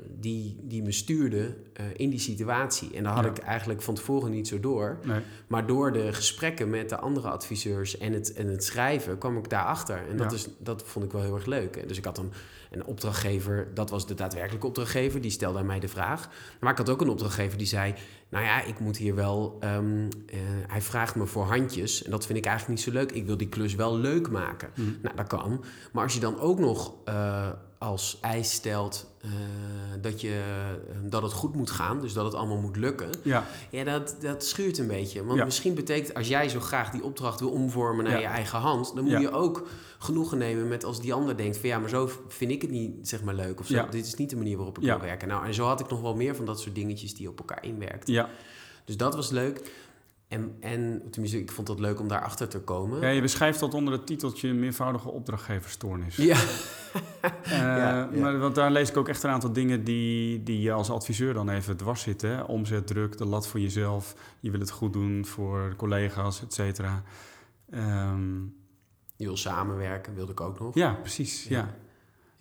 die, die me stuurden eh, in die situatie. En daar had Ja. ik eigenlijk van tevoren niet zo door. nee. Maar door de gesprekken met de andere adviseurs en het, en het schrijven kwam ik daarachter. En dat, Ja. is, dat vond ik wel heel erg leuk. En Dus ik had een, een opdrachtgever, dat was de daadwerkelijke opdrachtgever, die stelde aan mij de vraag. Maar ik had ook een opdrachtgever die zei: Nou ja, ik moet hier wel. ehm, eh, hij vraagt me voor handjes. En dat vind ik eigenlijk niet zo leuk. Ik wil die klus wel leuk maken. Hm. Nou, dat kan. Maar als je dan ook nog eh, als eis stelt eh, dat, je, eh, dat het goed moet gaan, dus dat het allemaal moet lukken. Ja, Ja, dat, dat schuurt een beetje. Want Ja. misschien betekent als jij zo graag die opdracht wil omvormen naar Ja. je eigen hand, dan moet Ja. je ook genoegen nemen met als die ander denkt van ja, maar zo vind ik het niet zeg maar leuk of zo. Ja. Dit is niet de manier waarop ik Ja. wil werken. Nou, en zo had ik nog wel meer van dat soort dingetjes die op elkaar inwerkten. ja. Dus dat was leuk. En, en tenminste, ik vond het leuk om daarachter te komen. ja, je beschrijft dat onder het titeltje meervoudige opdrachtgeverstoornis. Ja. Eh, Ja, ja. Maar, want daar lees ik ook echt een aantal dingen die, die je als adviseur dan even dwars zitten. Hè? Omzetdruk, de lat voor jezelf. Je wil het goed doen voor collega's, et cetera. Ehm, Je wil samenwerken, wilde ik ook nog. ja, precies. Ja. Ja.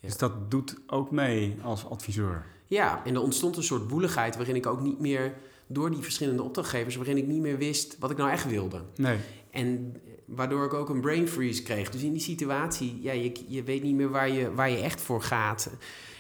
Dus dat doet ook mee als adviseur. Ja, en er ontstond een soort boeligheid waarin ik ook niet meer, door die verschillende opdrachtgevers, waarin ik niet meer wist wat ik nou echt wilde. Nee, En waardoor ik ook een brain freeze kreeg. Dus in die situatie, ja, je, je weet niet meer waar je, waar je echt voor gaat.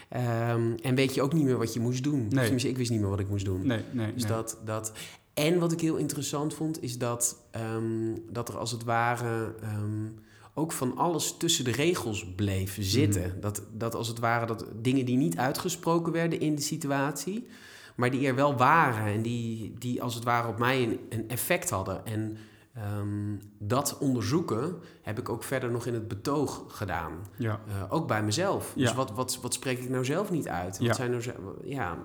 Ehm, en weet je ook niet meer wat je moest doen. Nee. Tenminste, ik wist niet meer wat ik moest doen. nee, nee. Dus nee. dat, dat. En wat ik heel interessant vond, is dat, ehm, dat er als het ware ehm, ook van alles tussen de regels bleef zitten. Dat, dat als het ware dat dingen die niet uitgesproken werden in de situatie, maar die er wel waren en die, die als het ware op mij een, een effect hadden. En ehm, dat onderzoeken heb ik ook verder nog in het betoog gedaan. Ja. Eh, ook bij mezelf. Ja. Dus wat, wat, wat spreek ik nou zelf niet uit? Wat Ja. zijn nou ze- ja.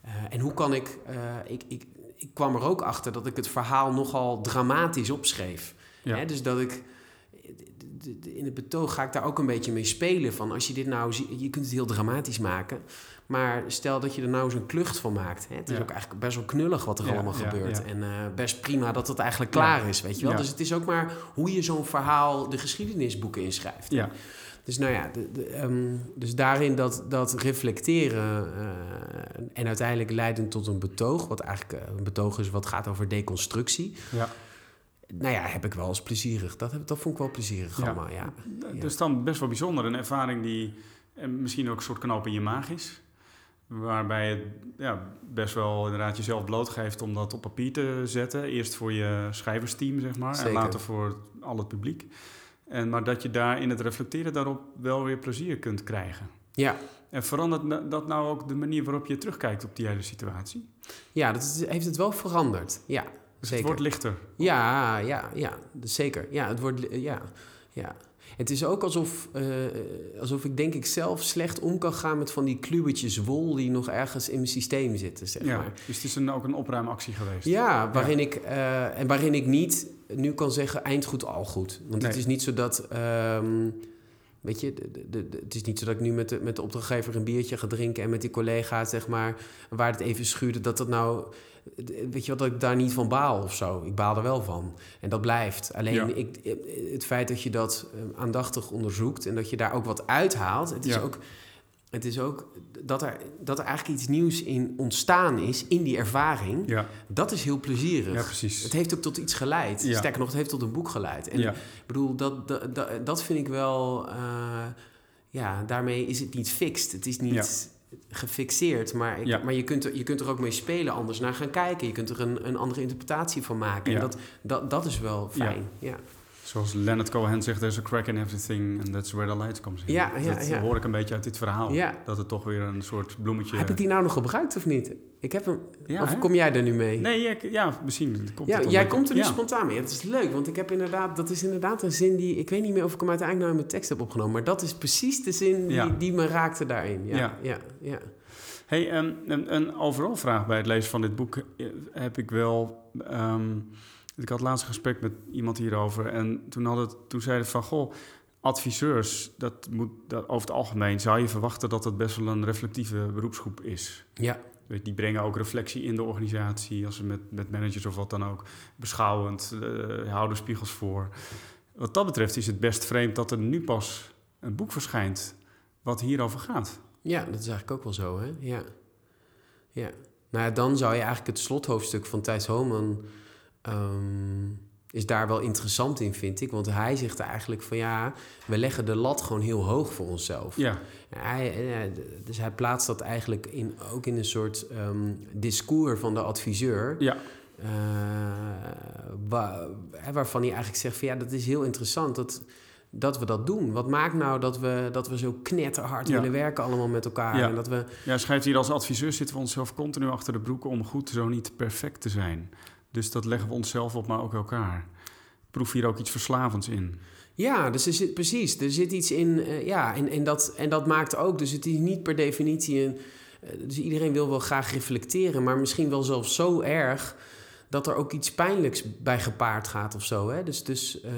Eh, en hoe kan ik, eh, ik, ik... Ik kwam er ook achter dat ik het verhaal nogal dramatisch opschreef. Ja. Hè, dus dat ik... In het betoog ga ik daar ook een beetje mee spelen. Van als je dit nou... Je kunt het heel dramatisch maken. Maar stel dat je er nou eens een klucht van maakt. Hè? Het is Ja. ook eigenlijk best wel knullig wat er Ja, allemaal gebeurt. En eh, best prima dat het eigenlijk klaar is, weet je wel. Dus het is ook maar hoe je zo'n verhaal de geschiedenisboeken inschrijft. Ja. Dus nou ja, de, de, ehm, dus daarin dat, dat reflecteren eh, en uiteindelijk leidend tot een betoog, wat eigenlijk eh, een betoog is wat gaat over deconstructie. Ja. Nou ja, heb ik wel eens plezierig. Dat, heb, dat vond ik wel plezierig Ja. allemaal, ja. Ja. Dus dan best wel bijzonder. Een ervaring die misschien ook een soort knoop in je maag is. Waarbij je ja, best wel inderdaad jezelf blootgeeft om dat op papier te zetten. Eerst voor je schrijversteam, zeg maar. En later voor al het publiek. En, maar dat je daar in het reflecteren daarop wel weer plezier kunt krijgen. Ja, En verandert dat nou ook de manier waarop je terugkijkt op die hele situatie? ja dat is- heeft het wel veranderd. Ja, Dus zeker. het wordt lichter. Ja, ja, ja, dus zeker. Ja, het wordt, ja, ja. Het is ook alsof, eh, alsof ik denk ik zelf slecht om kan gaan met van die kluwetjes wol die nog ergens in mijn systeem zitten, zeg Ja, maar. dus het is een, ook een opruimactie geweest. Ja, waarin Ik, eh, en waarin ik niet nu kan zeggen eind goed, al goed. Want het is niet zo dat... ehm, Weet je, de, de, de- het is niet zo dat ik nu met de, met de opdrachtgever een biertje ga drinken en met die collega's, zeg maar, waar het even schuurde, dat dat nou, weet je wat, dat ik daar niet van baal of zo. Ik baal er wel van. En dat blijft. Alleen Ja. ik, het feit dat je dat eh, aandachtig onderzoekt en dat je daar ook wat uithaalt, het is Ja. ook, het is ook dat, er, dat er eigenlijk iets nieuws in ontstaan is in die ervaring. Ja, Dat is heel plezierig. ja precies. Het heeft ook tot iets geleid. Ja. Sterker nog, het heeft tot een boek geleid. En ja. ik bedoel, dat, dat, dat, dat vind ik wel... eh, ja, daarmee is het niet fixed. Het is niet gefixeerd. Maar, ik, Ja. maar je, kunt er, je kunt er ook mee spelen, anders naar gaan kijken. Je kunt er een, een andere interpretatie van maken. Ja. En dat, dat, dat is wel fijn. Ja. Zoals Leonard Cohen zegt, there's a crack in everything and that's where the light comes in. Ja, ja, dat ja. hoor ik een beetje uit dit verhaal. Ja. Dat het toch weer een soort bloemetje... Heb ik die nou nog gebruikt of niet? Ik heb hem... Ja, of hè? kom jij er nu mee? Nee, ja, ja misschien komt Ja, jij komt er nu spontaan mee. Dat is leuk, want ik heb inderdaad, dat is inderdaad een zin die, ik weet niet meer of ik hem uiteindelijk nou in mijn tekst heb opgenomen, maar dat is precies de zin die, die me raakte daarin. Ja, Ja. ja. Hey, een, een, een overal vraag bij het lezen van dit boek eh, heb ik wel... ehm, ik had laatst een gesprek met iemand hierover en toen, had het, toen zeiden van... Goh, adviseurs, dat moet, dat, over het algemeen zou je verwachten dat het best wel een reflectieve beroepsgroep is. ja. Weet, Die brengen ook reflectie in de organisatie, als ze met, met managers of wat dan ook, beschouwend, eh, houden spiegels voor. Wat dat betreft is het best vreemd dat er nu pas een boek verschijnt wat hierover gaat. Ja, dat is eigenlijk ook wel zo, hè? Ja. ja. Nou ja, dan zou je eigenlijk het slothoofdstuk van Thijs Homan... ehm, is daar wel interessant in, vind ik. Want hij zegt eigenlijk van ja, we leggen de lat gewoon heel hoog voor onszelf. Ja, Hij, eh, dus hij plaatst dat eigenlijk in, ook in een soort ehm, discours van de adviseur. ja, eh, wa- hè, waarvan hij eigenlijk zegt van ja, dat is heel interessant dat, dat we dat doen. Wat maakt nou dat we, dat we zo knetterhard Ja. willen werken allemaal met elkaar? Ja. En dat we, ja, schrijft hier als adviseur zitten we onszelf continu achter de broek om goed zo niet perfect te zijn. Dus dat leggen we onszelf op, maar ook elkaar. Proef hier ook iets verslavends in. ja, dus er zit, precies, er zit iets in. eh, ja, en, en, dat, en dat maakt ook, dus het is niet per definitie een. eh, dus iedereen wil wel graag reflecteren, maar misschien wel zelfs zo erg dat er ook iets pijnlijks bij gepaard gaat of zo. Hè? Dus, dus eh,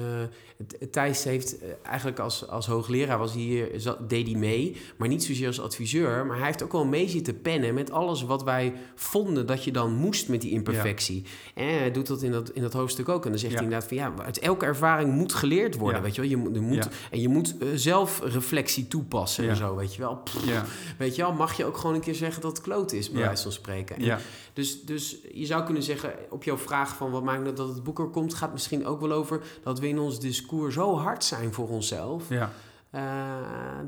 Thijs heeft eh, eigenlijk als, als hoogleraar was hij hier, zat- deed hij mee, maar niet zozeer als adviseur. Maar hij heeft ook wel mee zitten pennen met alles wat wij vonden dat je dan moest met die imperfectie. En hij doet dat in dat, in dat hoofdstuk ook. En dan zegt Ja. hij inderdaad van ja, uit elke ervaring moet geleerd worden. Ja. Weet je wel? Je, moet- je moet, Ja. En je moet eh, zelf reflectie toepassen en zo, weet je wel. Pff, Ja, weet je wel, mag je ook gewoon een keer zeggen dat het kloot is, bij wijze van spreken. En dus, dus je zou kunnen zeggen, op jouw vraag van wat maakt nou dat het boek er komt, gaat misschien ook wel over dat we in ons discours zo hard zijn voor onszelf. ja, eh,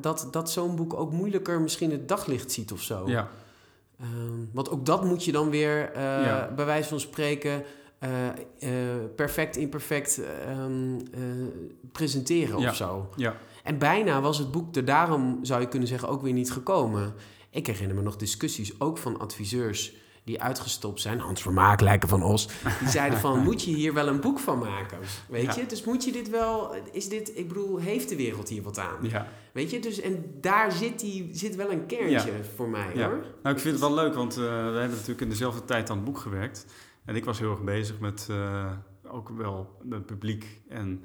dat dat zo'n boek ook moeilijker misschien het daglicht ziet of zo. ja. Ehm, want ook dat moet je dan weer, eh, Ja. bij wijze van spreken, eh, perfect, imperfect ehm, eh, presenteren Ja. of zo. Ja. En bijna was het boek er daarom, zou je kunnen zeggen, ook weer niet gekomen. Ik herinner me nog discussies, ook van adviseurs die uitgestopt zijn. Hans Vermaak lijken van Os. Die zeiden van, moet je hier wel een boek van maken? Weet Ja. je? Dus moet je dit wel... Is dit, ik bedoel, heeft de wereld hier wat aan? Ja. Weet je? Dus, en daar zit, die, zit wel een kerntje voor mij, hoor. Nou, ik vind het wel leuk, want eh, we hebben natuurlijk in dezelfde tijd aan het boek gewerkt. En ik was heel erg bezig met eh, ook wel het publiek. En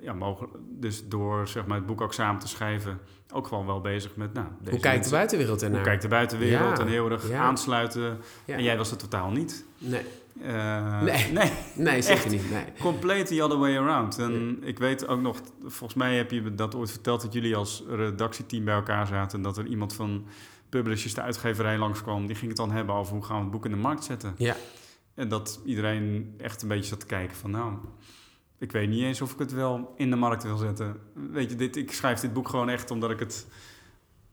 ja, dus door zeg maar, het boek ook samen te schrijven, ook gewoon wel bezig met. Nou, deze Hoe kijkt de buitenwereld ernaar? Hoe kijkt de buitenwereld Ja, en heel erg ja. aansluiten. Ja. En jij was het totaal niet. Nee, Eh, Nee. nee, nee zeker niet. Nee. compleet the other way around. En ik weet ook nog, volgens mij heb je dat ooit verteld... dat jullie als redactieteam bij elkaar zaten... en dat er iemand van Publishers, de uitgeverij, langskwam. Die ging het dan hebben over hoe gaan we het boek in de markt zetten. Ja. En dat iedereen echt een beetje zat te kijken van... nou, ik weet niet eens of ik het wel in de markt wil zetten. Weet je, dit, ik schrijf dit boek gewoon echt omdat ik het...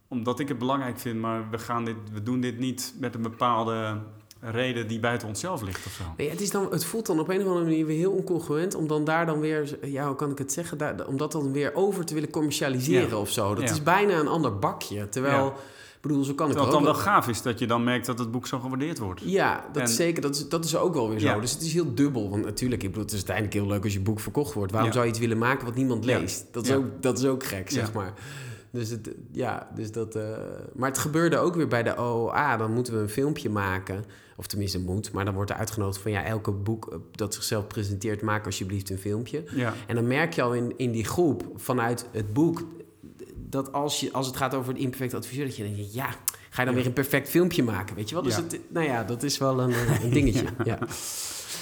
omdat ik het belangrijk vind, maar we, gaan dit, we doen dit niet met een bepaalde reden die buiten onszelf ligt of zo. Nee, het, is dan, het voelt dan op een of andere manier weer heel incongruent om dan daar dan weer, ja, hoe kan ik het zeggen, daar, om dat dan weer over te willen commercialiseren Ja. of zo. Dat Ja. is bijna een ander bakje. Terwijl, Ja. Ik bedoel, zo kan Terwijl het ook dan wel gaaf is dat je dan merkt dat het boek zo gewaardeerd wordt. Ja, dat En- is zeker. Dat is, dat is ook wel weer zo. Ja. Dus het is heel dubbel. Want natuurlijk, ik bedoel, het is uiteindelijk heel leuk als je boek verkocht wordt. Waarom Ja. zou je iets willen maken wat niemand leest? Dat, is ook, dat is ook gek, zeg maar. Dus het, ja, dus dat... eh, maar het gebeurde ook weer bij de OOA. Dan moeten we een filmpje maken. Of tenminste moet. Maar dan wordt er uitgenodigd van... Ja, elke boek eh, dat zichzelf presenteert... maak alsjeblieft een filmpje. Ja, En dan merk je al in, in die groep vanuit het boek... dat als, je, als het gaat over het imperfect adviseur... dat je denkt, ja, ga je dan Ja. weer een perfect filmpje maken, weet je wel? Dus Ja. het, nou ja, dat is wel een, eh, een dingetje. ja.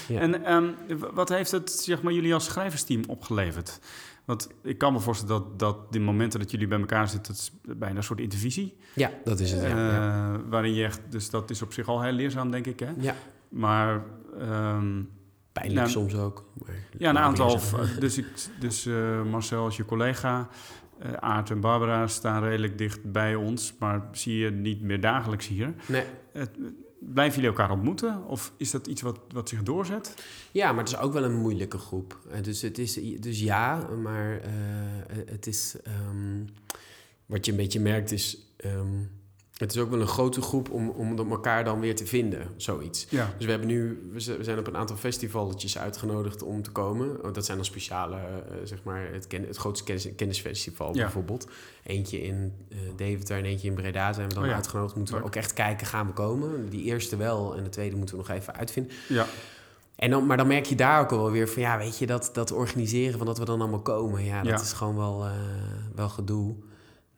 Ja. En ehm, wat heeft het zeg maar, jullie als schrijversteam opgeleverd? Want ik kan me voorstellen dat, dat die momenten dat jullie bij elkaar zitten, dat is bijna een soort intervisie. Ja, dat is het. Ja. eh, Waarin je echt, dus dat is op zich al heel leerzaam, denk ik. Hè? ja. Maar ehm, pijnlijk Nou, soms ook. ja, een aantal. v- Dus, ik, dus eh, Marcel als je collega, eh Aart en Barbara staan redelijk dicht bij ons, maar zie je niet meer dagelijks hier. Nee. Blijven jullie elkaar ontmoeten? Of is dat iets wat, wat zich doorzet? Ja, maar het is ook wel een moeilijke groep. Eh, Dus, het is, dus ja, maar eh, het is... ehm, wat je een beetje merkt is... ehm, het is ook wel een grote groep om, om elkaar dan weer te vinden, zoiets. Ja. Dus we hebben nu, we zijn op een aantal festivalletjes uitgenodigd om te komen. Dat zijn dan speciale, eh, zeg maar, het, ken, het grootste kennis, kennisfestival Ja. bijvoorbeeld. Eentje in eh Deventer en eentje in Breda zijn we dan Oh ja. uitgenodigd. Moeten we ook echt kijken, gaan we komen? Die eerste wel en de tweede moeten we nog even uitvinden. Ja. En dan, maar dan merk je daar ook wel weer van, ja, weet je, dat, dat organiseren van dat we dan allemaal komen, ja, dat is gewoon wel, eh, wel gedoe.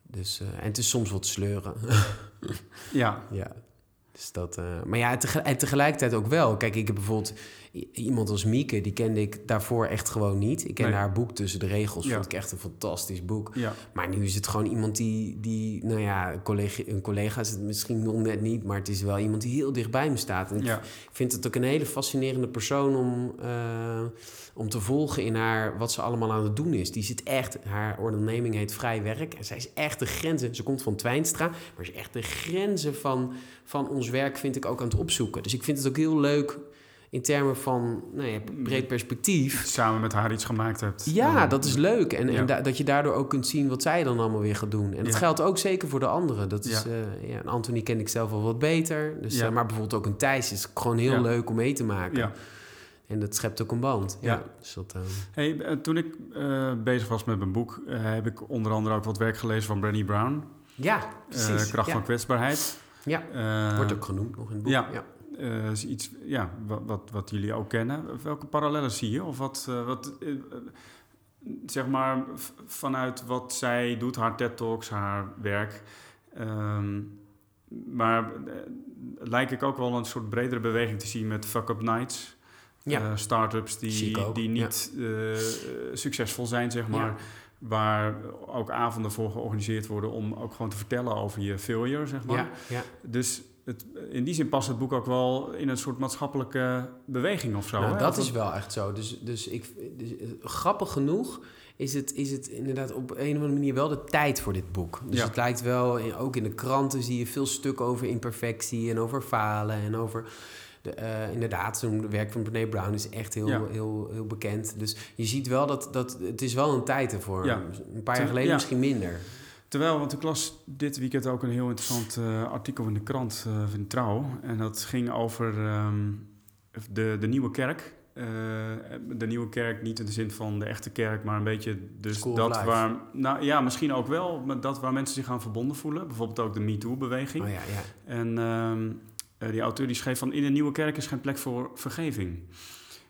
Dus, eh, en het is soms wat sleuren. Ja. Ja. Dus dat, eh, maar ja, en tegelijkertijd ook wel. Kijk, ik heb bijvoorbeeld iemand als Mieke, die kende ik daarvoor echt gewoon niet. Ik kende Nee. haar boek Tussen de Regels, Ja. vond ik echt een fantastisch boek. Ja. Maar nu is het gewoon iemand die, die nou ja, een collega, een collega is het misschien nog net niet, maar het is wel iemand die heel dicht bij me staat. En ik Ja. vind het ook een hele fascinerende persoon om, eh, om te volgen in haar, wat ze allemaal aan het doen is. Die zit echt, haar onderneming heet Vrij Werk. En zij is echt de grenzen, ze komt van Twijnstra, maar ze is echt de grenzen van, van ons werk vind ik ook aan het opzoeken. Dus ik vind het ook heel leuk in termen van nou ja, breed perspectief. Samen met haar iets gemaakt hebt. Ja, dat is leuk. En, Ja. en da- dat je daardoor ook kunt zien wat zij dan allemaal weer gaat doen. En dat Ja. geldt ook zeker voor de anderen. Dat is, Ja. eh, ja, Anthony ken ik zelf wel wat beter. Dus, Ja. eh, maar bijvoorbeeld ook een Thijs is gewoon heel leuk om mee te maken. Ja. En dat schept ook een band. Ja. Ja. Dus dat, eh, Hey, toen ik bezig was met mijn boek, heb ik onder andere ook wat werk gelezen van Brené Brown. ja, precies. kracht ja. van kwetsbaarheid. Ja. Wordt ook genoemd nog in het boek. ja. Ja. Eh, is iets ja, wat, wat, wat jullie ook kennen. Welke parallellen zie je? Of wat, eh, wat eh, zeg maar, vanuit wat zij doet, haar TED-talks, haar werk. Ehm, maar lijkt ik ook wel een soort bredere beweging te zien met fuck-up nights. Ja. Eh, startups die, die niet succesvol zijn, zeg maar. Ja. Waar ook avonden voor georganiseerd worden om ook gewoon te vertellen over je failure, zeg maar. Ja, ja. Dus het, in die zin past het boek ook wel in een soort maatschappelijke beweging of zo. Nou, dat is wel echt zo. Dus, dus, ik, dus eh, grappig genoeg is het, is het inderdaad op een of andere manier wel de tijd voor dit boek. Dus Ja. het lijkt wel, ook in de kranten zie je veel stuk over imperfectie en over falen en over... De, eh, inderdaad, zo'n werk van Brené Brown is echt heel, Ja. heel, heel bekend. Dus je ziet wel dat, dat het is wel een tijd ervoor. Ja. Een paar jaar geleden misschien minder. Terwijl, want ik las dit weekend ook een heel interessant eh, artikel in de krant eh, van Trouw. En dat ging over ehm, de, de nieuwe kerk. Eh, de nieuwe kerk, niet in de zin van de echte kerk, maar een beetje dus School dat waar... Nou ja, misschien ook wel, maar dat waar mensen zich aan verbonden voelen. Bijvoorbeeld ook de MeToo-beweging. Oh ja, ja. En ehm, eh, die auteur die schreef van... in een nieuwe kerk is geen plek voor vergeving.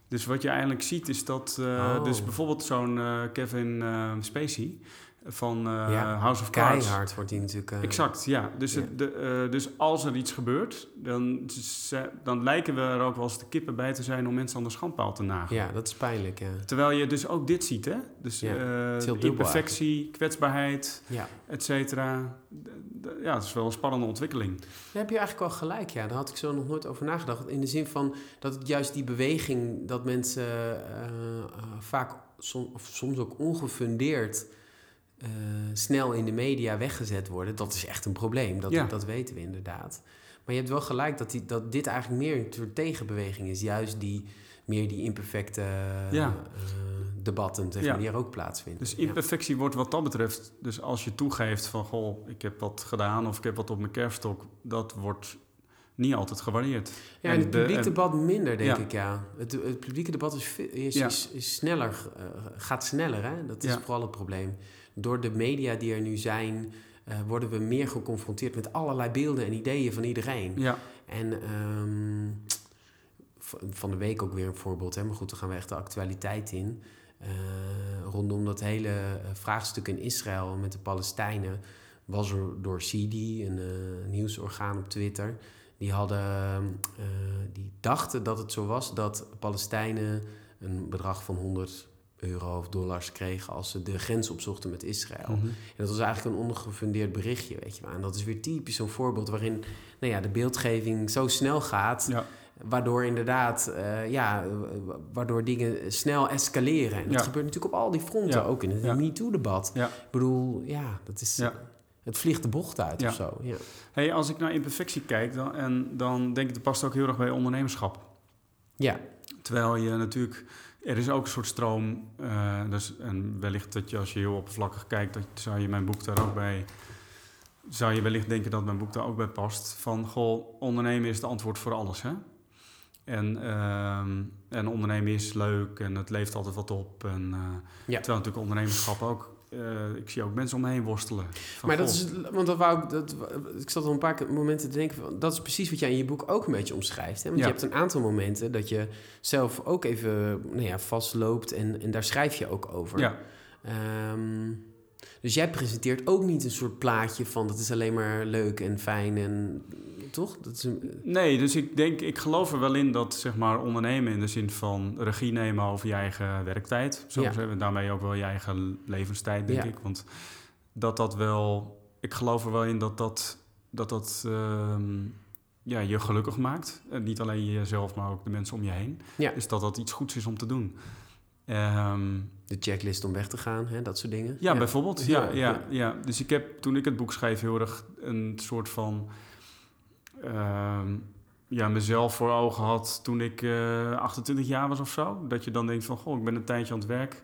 Dus wat je eigenlijk ziet is dat... Oh. Dus bijvoorbeeld zo'n Kevin Spacey van eh, Ja, House of Cards... Keihard wordt die natuurlijk... eh, Exact, ja. Dus. Het, de, eh, dus als er iets gebeurt, dan, dan lijken we er ook wel eens de kippen bij te zijn om mensen aan de schandpaal te nagen. Ja, dat is pijnlijk, ja. Terwijl je dus ook dit ziet, hè? Dus Ja, imperfectie, kwetsbaarheid, Ja. et cetera. Ja, het is wel een spannende ontwikkeling. Daar heb je eigenlijk wel gelijk, ja. Daar had ik zo nog nooit over nagedacht. In de zin van dat het juist die beweging dat mensen vaak, som, of soms ook ongefundeerd, eh, snel in de media weggezet worden. Dat is echt een probleem, dat, Ja. dat weten we inderdaad. Maar je hebt wel gelijk dat, die, dat dit eigenlijk meer een soort tegenbeweging is. Juist die, meer die imperfecte eh, Ja. debatten, zeg Ja. die er ook plaatsvinden. Dus imperfectie wordt wat dat betreft... Dus als je toegeeft van, goh, ik heb wat gedaan of ik heb wat op mijn kerfstok... dat wordt niet altijd gewaardeerd. Ja, En en het de- publiek debat minder, denk Ja. ik, ja. Het, het publieke debat is, is, Ja. is, is sneller, eh, gaat sneller, hè? Dat is vooral het probleem. Door de media die er nu zijn, eh, worden we meer geconfronteerd met allerlei beelden en ideeën van iedereen. Ja, En ehm, van de week ook weer een voorbeeld, hè? Maar goed, dan gaan we echt de actualiteit in. Eh, rondom dat hele eh, vraagstuk in Israël met de Palestijnen was er door CD, een nieuwsorgaan op Twitter, die hadden, die dachten dat het zo was dat Palestijnen een bedrag van 100 euro of dollars kregen als ze de grens opzochten met Israël. Mhm. En dat was eigenlijk een ongefundeerd berichtje, weet je wel. En dat is weer typisch zo'n voorbeeld waarin nou ja, de beeldgeving zo snel gaat, ja. waardoor inderdaad, eh, ja, waardoor dingen snel escaleren. En dat Ja. gebeurt natuurlijk op al die fronten, Ja. ook in het Ja. MeToo-debat. Ik bedoel, ja, dat is, het vliegt de bocht uit of zo. Ja. Hey, als ik naar imperfectie kijk, dan, en dan denk ik dat past ook heel erg bij ondernemerschap. ja, Terwijl je natuurlijk, er is ook een soort stroom, eh, dus, en wellicht dat je als je heel oppervlakkig kijkt, dat zou je mijn boek daar ook bij, zou je wellicht denken dat mijn boek daar ook bij past. Van, goh, ondernemen is het antwoord voor alles, hè? En, ehm, en ondernemen is leuk en het levert altijd wat op. En, eh, Ja. Terwijl natuurlijk ondernemerschap ook, eh, ik zie ook mensen om me heen worstelen. Maar dat is, want dat wou ik, dat, ik zat al een paar momenten te denken, van, dat is precies wat jij in je boek ook een beetje omschrijft. Hè? Want Ja. je hebt een aantal momenten dat je zelf ook even nou ja, vastloopt en, en daar schrijf je ook over. Ja, Ehm, dus jij presenteert ook niet een soort plaatje van dat is alleen maar leuk en fijn en toch? Dat is een, Nee, dus ik denk, ik geloof er wel in dat zeg maar ondernemen in de zin van regie nemen over je eigen werktijd, zo Ja. en daarmee ook wel je eigen levenstijd, denk Ja. ik. Want dat dat wel, ik geloof er wel in dat dat, dat, dat ehm, ja, je gelukkig maakt. En niet alleen jezelf, maar ook de mensen om je heen. Ja. Dus dat dat iets goeds is om te doen. Ehm, de checklist om weg te gaan, hè, dat soort dingen. ja, bijvoorbeeld. Ja, Ja, ja. Dus ik heb toen ik het boek schreef heel erg een soort van ja, mezelf voor ogen had toen ik eh 28 jaar was of zo. Dat je dan denkt van, goh, ik ben een tijdje aan het werk.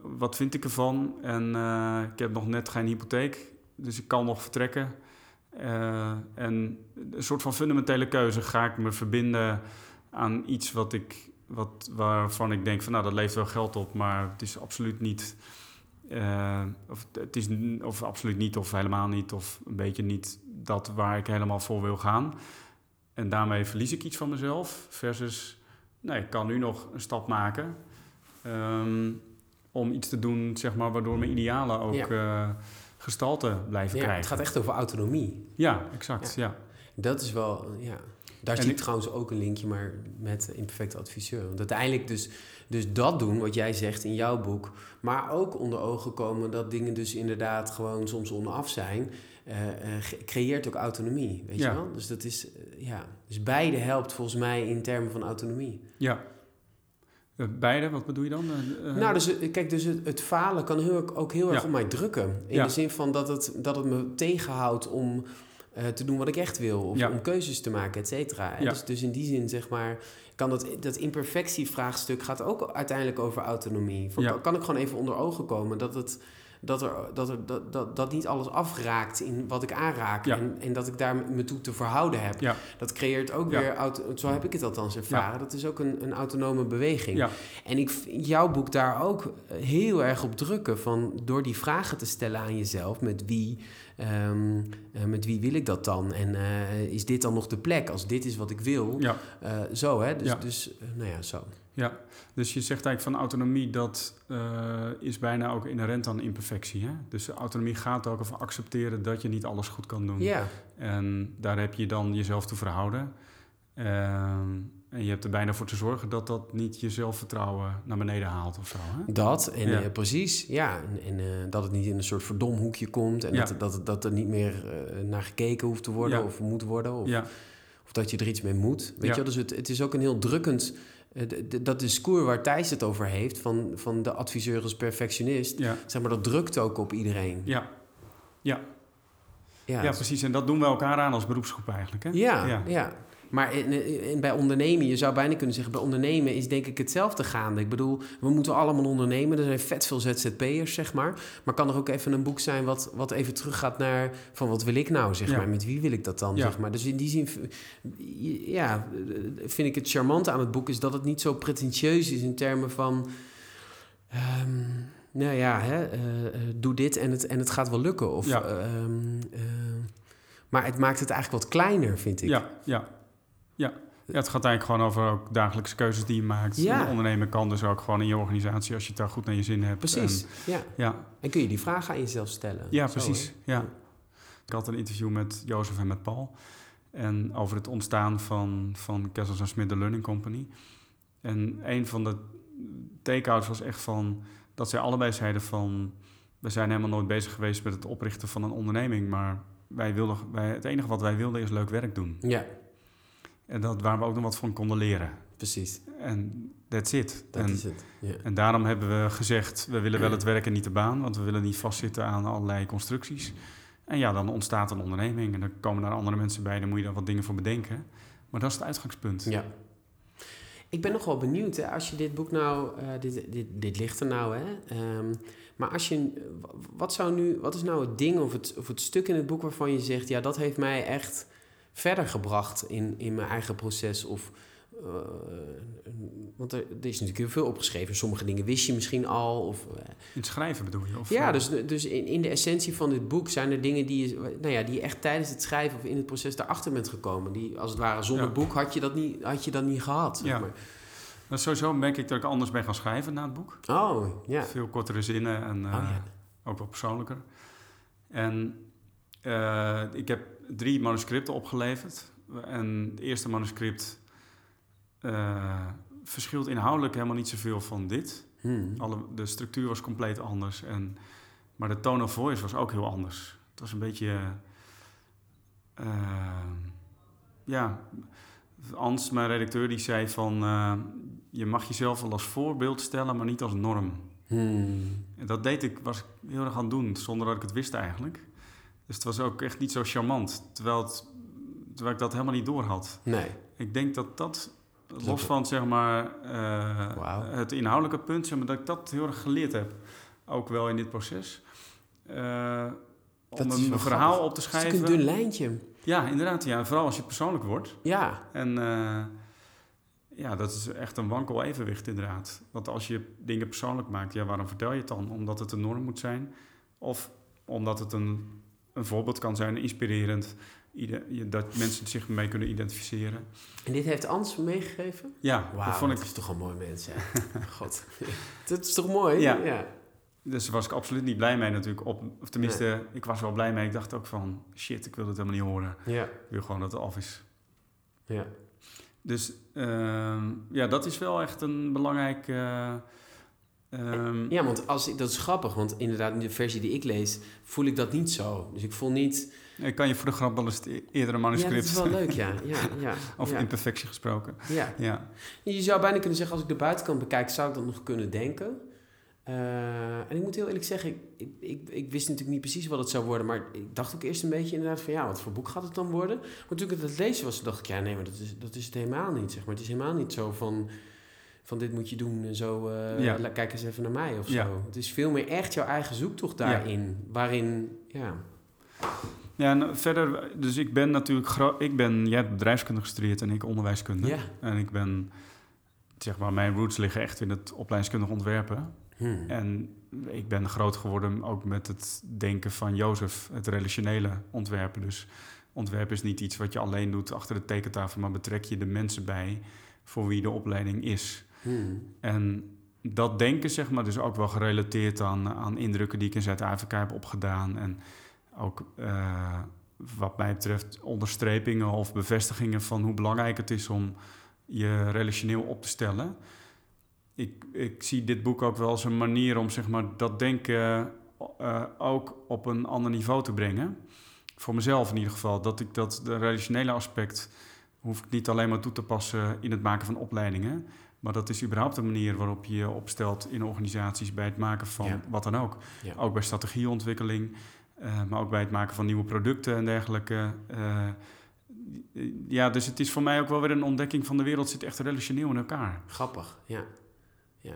Wat vind ik ervan? En eh, ik heb nog net geen hypotheek, dus ik kan nog vertrekken. Eh, en een soort van fundamentele keuze. Ga ik me verbinden aan iets wat ik, wat, waarvan ik denk van nou dat levert wel geld op, maar het is absoluut niet. Eh, of, het is, of absoluut niet, of helemaal niet, of een beetje niet dat waar ik helemaal voor wil gaan. En daarmee verlies ik iets van mezelf. Versus, nee, ik kan nu nog een stap maken. ehm, om iets te doen, zeg maar, waardoor mijn idealen ook Ja. eh, gestalte blijven Ja, krijgen. het gaat echt over autonomie. Ja, exact. Ja. Dat is wel, ja. Daar En zie ik- ik trouwens ook een linkje, maar met imperfecte adviseur. Want uiteindelijk dus, dus dat doen, wat jij zegt in jouw boek, maar ook onder ogen komen dat dingen dus inderdaad gewoon soms onaf zijn. eh, eh, creëert ook autonomie, weet Ja. je wel? Dus dat is, eh, ja, dus beide helpt volgens mij in termen van autonomie. Ja. Beide, wat bedoel je dan? Nou, dus, kijk, dus het, het falen kan heel, ook heel erg Ja. op mij drukken. In Ja. de zin van dat het, dat het me tegenhoudt om eh, te doen wat ik echt wil. Of Ja. om keuzes te maken, et cetera. Ja. Dus, dus in die zin, zeg maar, kan dat, dat imperfectievraagstuk gaat ook uiteindelijk over autonomie. Van, Ja. kan, kan ik gewoon even onder ogen komen dat het... Dat, er, dat, er, dat, dat, dat niet alles afraakt in wat ik aanraak. Ja. En, en dat ik daar me toe te verhouden heb. Ja. Dat creëert ook Ja. weer, auto, zo heb ik het althans ervaren. Dat is ook een, een autonome beweging. En ik vind jouw boek daar ook eh, heel erg op drukken. Van door die vragen te stellen aan jezelf. Met wie, ehm, eh, met wie wil ik dat dan? En eh, is dit dan nog de plek? Als dit is wat ik wil. Zo hè. Dus, dus nou ja, zo. Ja, dus je zegt eigenlijk van autonomie, dat eh, is bijna ook inherent aan imperfectie. Hè? Dus autonomie gaat ook over accepteren dat je niet alles goed kan doen. Ja, En daar heb je dan jezelf toe verhouden. Ehm, en je hebt er bijna voor te zorgen dat dat niet je zelfvertrouwen naar beneden haalt of zo. Hè? dat. En Ja. eh, precies. Ja, en, en eh, dat het niet in een soort verdom hoekje komt. En Ja. dat, dat, dat er niet meer naar gekeken hoeft te worden. Ja. Of moet worden. Of, Of dat je er iets mee moet. Weet je wel? Dus het, het is ook een heel drukkend... eh, dat discours waar Thijs het over heeft... van, van de adviseur als perfectionist... ja, zeg maar, dat drukt ook op iedereen. ja. Ja, Ja, ja, precies. En dat doen we elkaar aan als beroepsgroep eigenlijk. Hè? ja, Ja. ja. Maar in, in- bij ondernemen, je zou bijna kunnen zeggen... bij ondernemen is denk ik hetzelfde gaande. Ik bedoel, we moeten allemaal ondernemen. Er zijn vet veel ZZP'ers, zeg maar. Maar kan er ook even een boek zijn wat, wat even teruggaat naar... van wat wil ik nou, zeg Ja. maar. Met wie wil ik dat dan, Ja. zeg maar. Dus in die zin, ja, vind ik het charmante aan het boek... is dat het niet zo pretentieus is in termen van... ehm, nou ja, hè, eh, eh, doe dit en het, en het gaat wel lukken. Of, Ja. ehm, eh, maar het maakt het eigenlijk wat kleiner, vind ik. Ja, ja, ja. Ja, het gaat eigenlijk gewoon over ook dagelijkse keuzes die je maakt. Ja. En ondernemen kan dus ook gewoon in je organisatie als je het daar goed naar je zin hebt. Precies, En, ja. ja, En kun je die vragen aan jezelf stellen. ja Zo, precies. Ja. Ik had een interview met Jozef en met Paul. En over het ontstaan van, van Kessels en Smith, de Learning Company. En een van de take-outs was echt van... dat zij allebei zeiden van... we zijn helemaal nooit bezig geweest met het oprichten van een onderneming... maar wij wilden, wij, het enige wat wij wilden is leuk werk doen. Ja, En dat waar we ook nog wat van konden leren. precies. En that's it. Dat en, is het. En daarom hebben we gezegd, we willen wel het werk en niet de baan, want we willen niet vastzitten aan allerlei constructies. En ja, dan ontstaat een onderneming en dan komen daar andere mensen bij, dan moet je daar wat dingen voor bedenken. Maar dat is het uitgangspunt. ja. Ik ben nog wel benieuwd, hè, als je dit boek nou, eh, dit, dit, dit ligt er nou, hè. ehm, maar als je, wat zou nu, wat is nou het ding of het, of het stuk in het boek waarvan je zegt, ja, dat heeft mij echt verder gebracht in, in mijn eigen proces of... eh, want er, er is natuurlijk heel veel opgeschreven. Sommige dingen wist je misschien al. Of, eh, In het schrijven bedoel je? Of, Ja, eh, dus, dus in, in de essentie van dit boek zijn er dingen die je, nou ja, die je echt tijdens het schrijven of in het proces daarachter bent gekomen. Die als het ware zonder Ja. boek had je dat niet, had je dat niet gehad. Zeg Ja. maar. Sowieso merk ik dat ik anders ben gaan schrijven na het boek. Oh, ja. Veel kortere zinnen en Oh, ja. ook wel persoonlijker. En ik heb drie manuscripten opgeleverd. En het eerste manuscript eh, verschilt inhoudelijk helemaal niet zoveel van dit. Hmm. Alle, de structuur was compleet anders. En, maar de tone of voice was ook heel anders. Het was een beetje... eh, ja, Ans, mijn redacteur, die zei van... eh, je mag jezelf wel als voorbeeld stellen, maar niet als norm. Hmm. En dat deed ik, was ik heel erg aan het doen, zonder dat ik het wist eigenlijk. Dus het was ook echt niet zo charmant. Terwijl, het, terwijl ik dat helemaal niet door had. Nee. Ik denk dat dat, los van zeg maar, eh, het inhoudelijke punt, zeg maar, dat ik dat heel erg geleerd heb. Ook wel in dit proces. Eh, om een verhaal grappig. op te Het is schrijven. een dun lijntje. Ja, inderdaad. Ja. Vooral als je persoonlijk wordt. Ja. En eh, ja, dat is echt een wankel evenwicht inderdaad. Want als je dingen persoonlijk maakt, ja, waarom vertel je het dan? Omdat het een norm moet zijn? Of omdat het een, een voorbeeld kan zijn, inspirerend, dat mensen zich mee kunnen identificeren. En dit heeft Ans meegegeven? Ja, Wauw, dat vond ik. dat is toch een mooi mens, hè? God. dat is toch mooi? Ja. ja. Dus daar was ik absoluut niet blij mee natuurlijk. Op, of tenminste, ik was wel blij mee. Ik dacht ook van, shit, ik wil het helemaal niet horen. Ja. Ik wil gewoon dat het af is. ja. Dus ehm, ja, dat is wel echt een belangrijk Ehm, Ja, want als ik, dat is grappig, want inderdaad in de versie die ik lees, voel ik dat niet zo. Dus ik voel niet... Ik kan je voor de grap wel eens het eerdere Ja, dat manuscript... is wel leuk, ja. ja, ja Over ja, imperfectie gesproken. ja. Ja. Je zou bijna kunnen zeggen, als ik de buitenkant bekijk, zou ik dat nog kunnen denken. Eh, en ik moet heel eerlijk zeggen, ik, ik, ik, ik wist natuurlijk niet precies wat het zou worden, maar ik dacht ook eerst een beetje inderdaad van, ja, wat voor boek gaat het dan worden? Maar toen ik het lezen was, dacht ik, ja, nee, maar dat is, dat is het helemaal niet, zeg maar. Het is helemaal niet zo van, van dit moet je doen en zo, eh, Ja. la- kijk eens even naar mij of Ja. zo. Het is veel meer echt jouw eigen zoektocht daarin, waarin, ja, Ja, en verder, dus ik ben natuurlijk, ik ben, jij hebt bedrijfskunde gestudeerd en ik onderwijskunde. Ja. En ik ben, zeg maar, mijn roots liggen echt in het opleidingskundig ontwerpen. Hmm. En ik ben groot geworden ook met het denken van Jozef, het relationele ontwerpen. Dus ontwerpen is niet iets wat je alleen doet achter de tekentafel, maar betrek je de mensen bij voor wie de opleiding is. Hmm. En dat denken, zeg maar, dus ook wel gerelateerd aan, aan indrukken die ik in Zuid-Afrika heb opgedaan. En ook eh, wat mij betreft onderstrepingen of bevestigingen van hoe belangrijk het is om je relationeel op te stellen. Ik, ik zie dit boek ook wel als een manier om zeg maar, dat denken eh, ook op een ander niveau te brengen. Voor mezelf in ieder geval. Dat ik dat de relationele aspect hoef ik niet alleen maar toe te passen in het maken van opleidingen. Maar dat is überhaupt een manier waarop je je opstelt in organisaties bij het maken van Ja. wat dan ook. Ja. Ook bij strategieontwikkeling, eh, maar ook bij het maken van nieuwe producten en dergelijke. Eh, ja, dus het is voor mij ook wel weer een ontdekking van de wereld zit echt relationeel in elkaar. Grappig, ja. ja.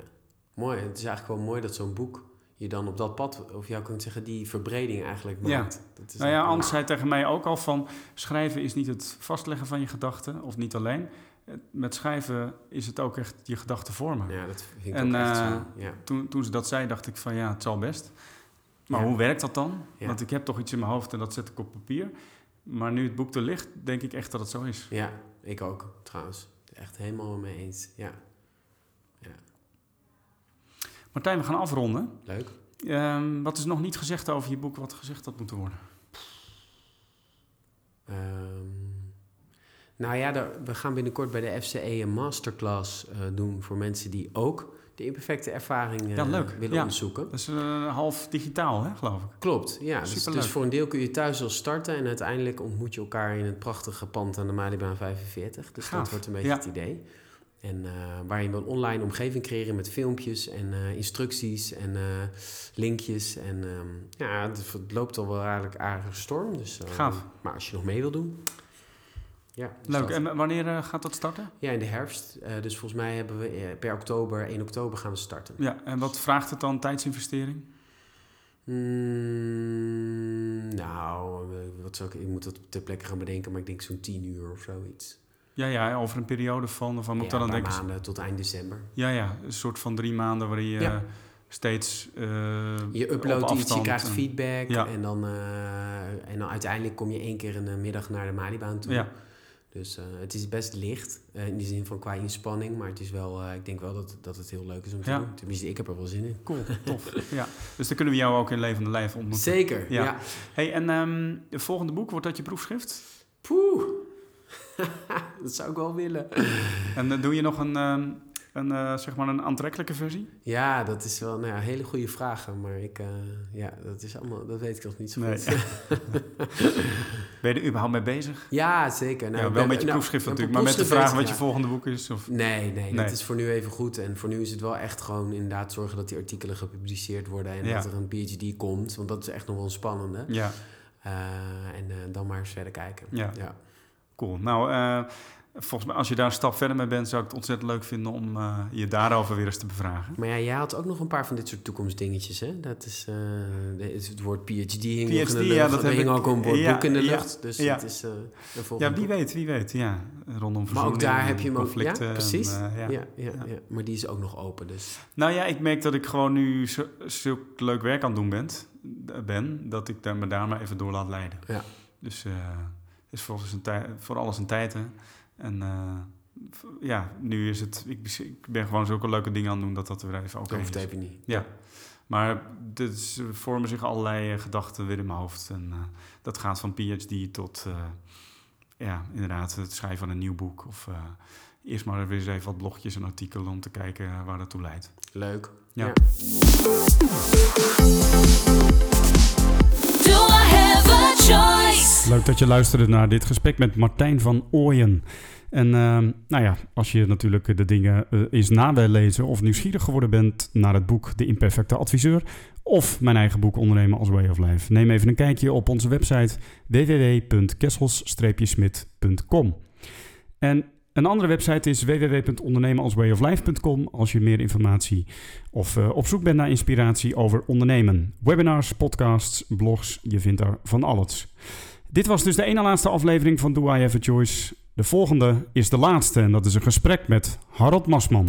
Mooi, het is eigenlijk wel mooi dat zo'n boek je dan op dat pad, of jou kunt zeggen, die verbreding eigenlijk Ja. maakt. Dat is Nou ja, Ans zei tegen mij ook al van schrijven is niet het vastleggen van je gedachten, of niet alleen. Met schrijven is het ook echt je gedachten vormen. Ja, dat vind ik En, ook echt eh, zo. Ja. Toen, toen ze dat zei, dacht ik van ja, het zal best. Maar Ja. hoe werkt dat dan? Ja. Want ik heb toch iets in mijn hoofd en dat zet ik op papier. Maar nu het boek er ligt, denk ik echt dat het zo is. ja, ik ook trouwens. Echt helemaal mee eens. Ja, Martijn, we gaan afronden. leuk. Ehm, wat is nog niet gezegd over je boek wat gezegd had moeten worden? Ehm, nou ja, daar- we gaan binnenkort bij de FCE een masterclass eh, doen voor mensen die ook de imperfecte ervaring eh, Ja, leuk. willen Ja. onderzoeken. Dat is eh, half digitaal, hè, geloof ik. Klopt, ja. Dus, dus voor een deel kun je thuis al starten en uiteindelijk ontmoet je elkaar in het prachtige pand aan de Malibaan 45. Dus Gaaf. dat wordt een beetje Ja. het idee. En eh, waar je een online omgeving creëren met filmpjes en eh, instructies en eh, linkjes. En ehm, ja, het, het loopt al wel eigenlijk aardig storm. Dus, eh, Gaaf. Maar als je nog mee wil doen, ja. dus Leuk. dat. En wanneer eh, gaat dat starten? Ja, in de herfst. Eh, dus volgens mij hebben we eh, per oktober, 1 oktober gaan we starten. Ja, en wat vraagt het dan, tijdsinvestering? Mm, nou, wat zou ik, ik moet dat ter plekke gaan bedenken, maar ik denk zo'n 10 uur of zoiets. Ja, ja, over een periode van, van moet ja, dan een aan paar denken? maanden tot eind december. Ja, ja, een soort van drie maanden waarin je Ja. steeds Je uploadt iets, je krijgt en- feedback Ja. en, dan, en dan uiteindelijk kom je één keer een eh, middag naar de Malibaan toe. Ja. Dus eh, het is best licht, eh, in de zin van qua inspanning, maar het is wel, eh, ik denk wel dat, dat het heel leuk is om te Ja. doen. Tenminste, ik heb er wel zin in. Cool, tof. ja. Dus dan kunnen we jou ook in levende lijf ontmoeten. Zeker, Ja. ja. Hey, en ehm het volgende boek, wordt dat je proefschrift? Poeh, dat zou ik wel willen. En doe je nog een, ehm, een, eh, zeg maar een aantrekkelijke versie? Ja, dat is wel nou ja, hele goede vragen, maar ik, eh, ja, dat is allemaal, dat weet ik nog niet zo Nee. goed. Ben je er überhaupt mee bezig? Ja, zeker. Nou, ja, wel ben- met je nou, proefschrift natuurlijk, maar met de vraag wat je volgende boek is? Of... Nee, nee, Nee. dat is voor nu even goed. En voor nu is het wel echt gewoon inderdaad zorgen dat die artikelen gepubliceerd worden en Ja. dat er een PhD komt, want dat is echt nog wel een spannende. Ja, Eh, en dan maar eens verder kijken. Ja. ja. cool. Nou, volgens mij als je daar een stap verder mee bent, zou ik het ontzettend leuk vinden om eh, je daarover weer eens te bevragen. Maar ja, jij had ook nog een paar van dit soort toekomstdingetjes, hè? Dat is, eh, het woord PhD hing nog in de PhD, lucht. ja, dat hing ik- ook een woord ja, boek in de ja, lucht. Dus ja. het is eh, Ja, wie boek. weet, wie weet. Ja, rondom Maar ook daar heb je hem ook. Ja, precies. ja. ja. Ja, ja, Ja. Maar die is ook nog open, dus... Nou ja, ik merk dat ik gewoon nu zo- zulk leuk werk aan het doen ben, ben dat ik me daar maar even door laat leiden. Ja. Dus is alles een voor alles een tijd. Hè. En eh, ja, nu is het. Ik, ben gewoon zulke leuke dingen aan het doen dat dat er weer even oké is. even niet. Ja. Maar er vormen zich allerlei eh, gedachten weer in mijn hoofd. En eh, dat gaat van PhD tot, ja, inderdaad, het schrijven van een nieuw boek. Of eerst maar weer eens even wat blogjes en artikelen om te kijken waar dat toe leidt. Leuk. Ja. Ja. Leuk dat je luisterde naar dit gesprek met Martijn van Ooyen. En ehm, nou ja, als je natuurlijk de dingen eh, eens na lezen of nieuwsgierig geworden bent naar het boek De Imperfecte Adviseur of mijn eigen boek Ondernemen als Way of Life, neem even een kijkje op onze website www.kessels-smit.com. En een andere website is www.ondernemenalswayoflife.com als je meer informatie of eh, op zoek bent naar inspiratie over ondernemen. Webinars, podcasts, blogs, je vindt daar van alles. Dit was dus de ene laatste aflevering van Do I Have a Choice. De volgende is de laatste en dat is een gesprek met Harold Masman.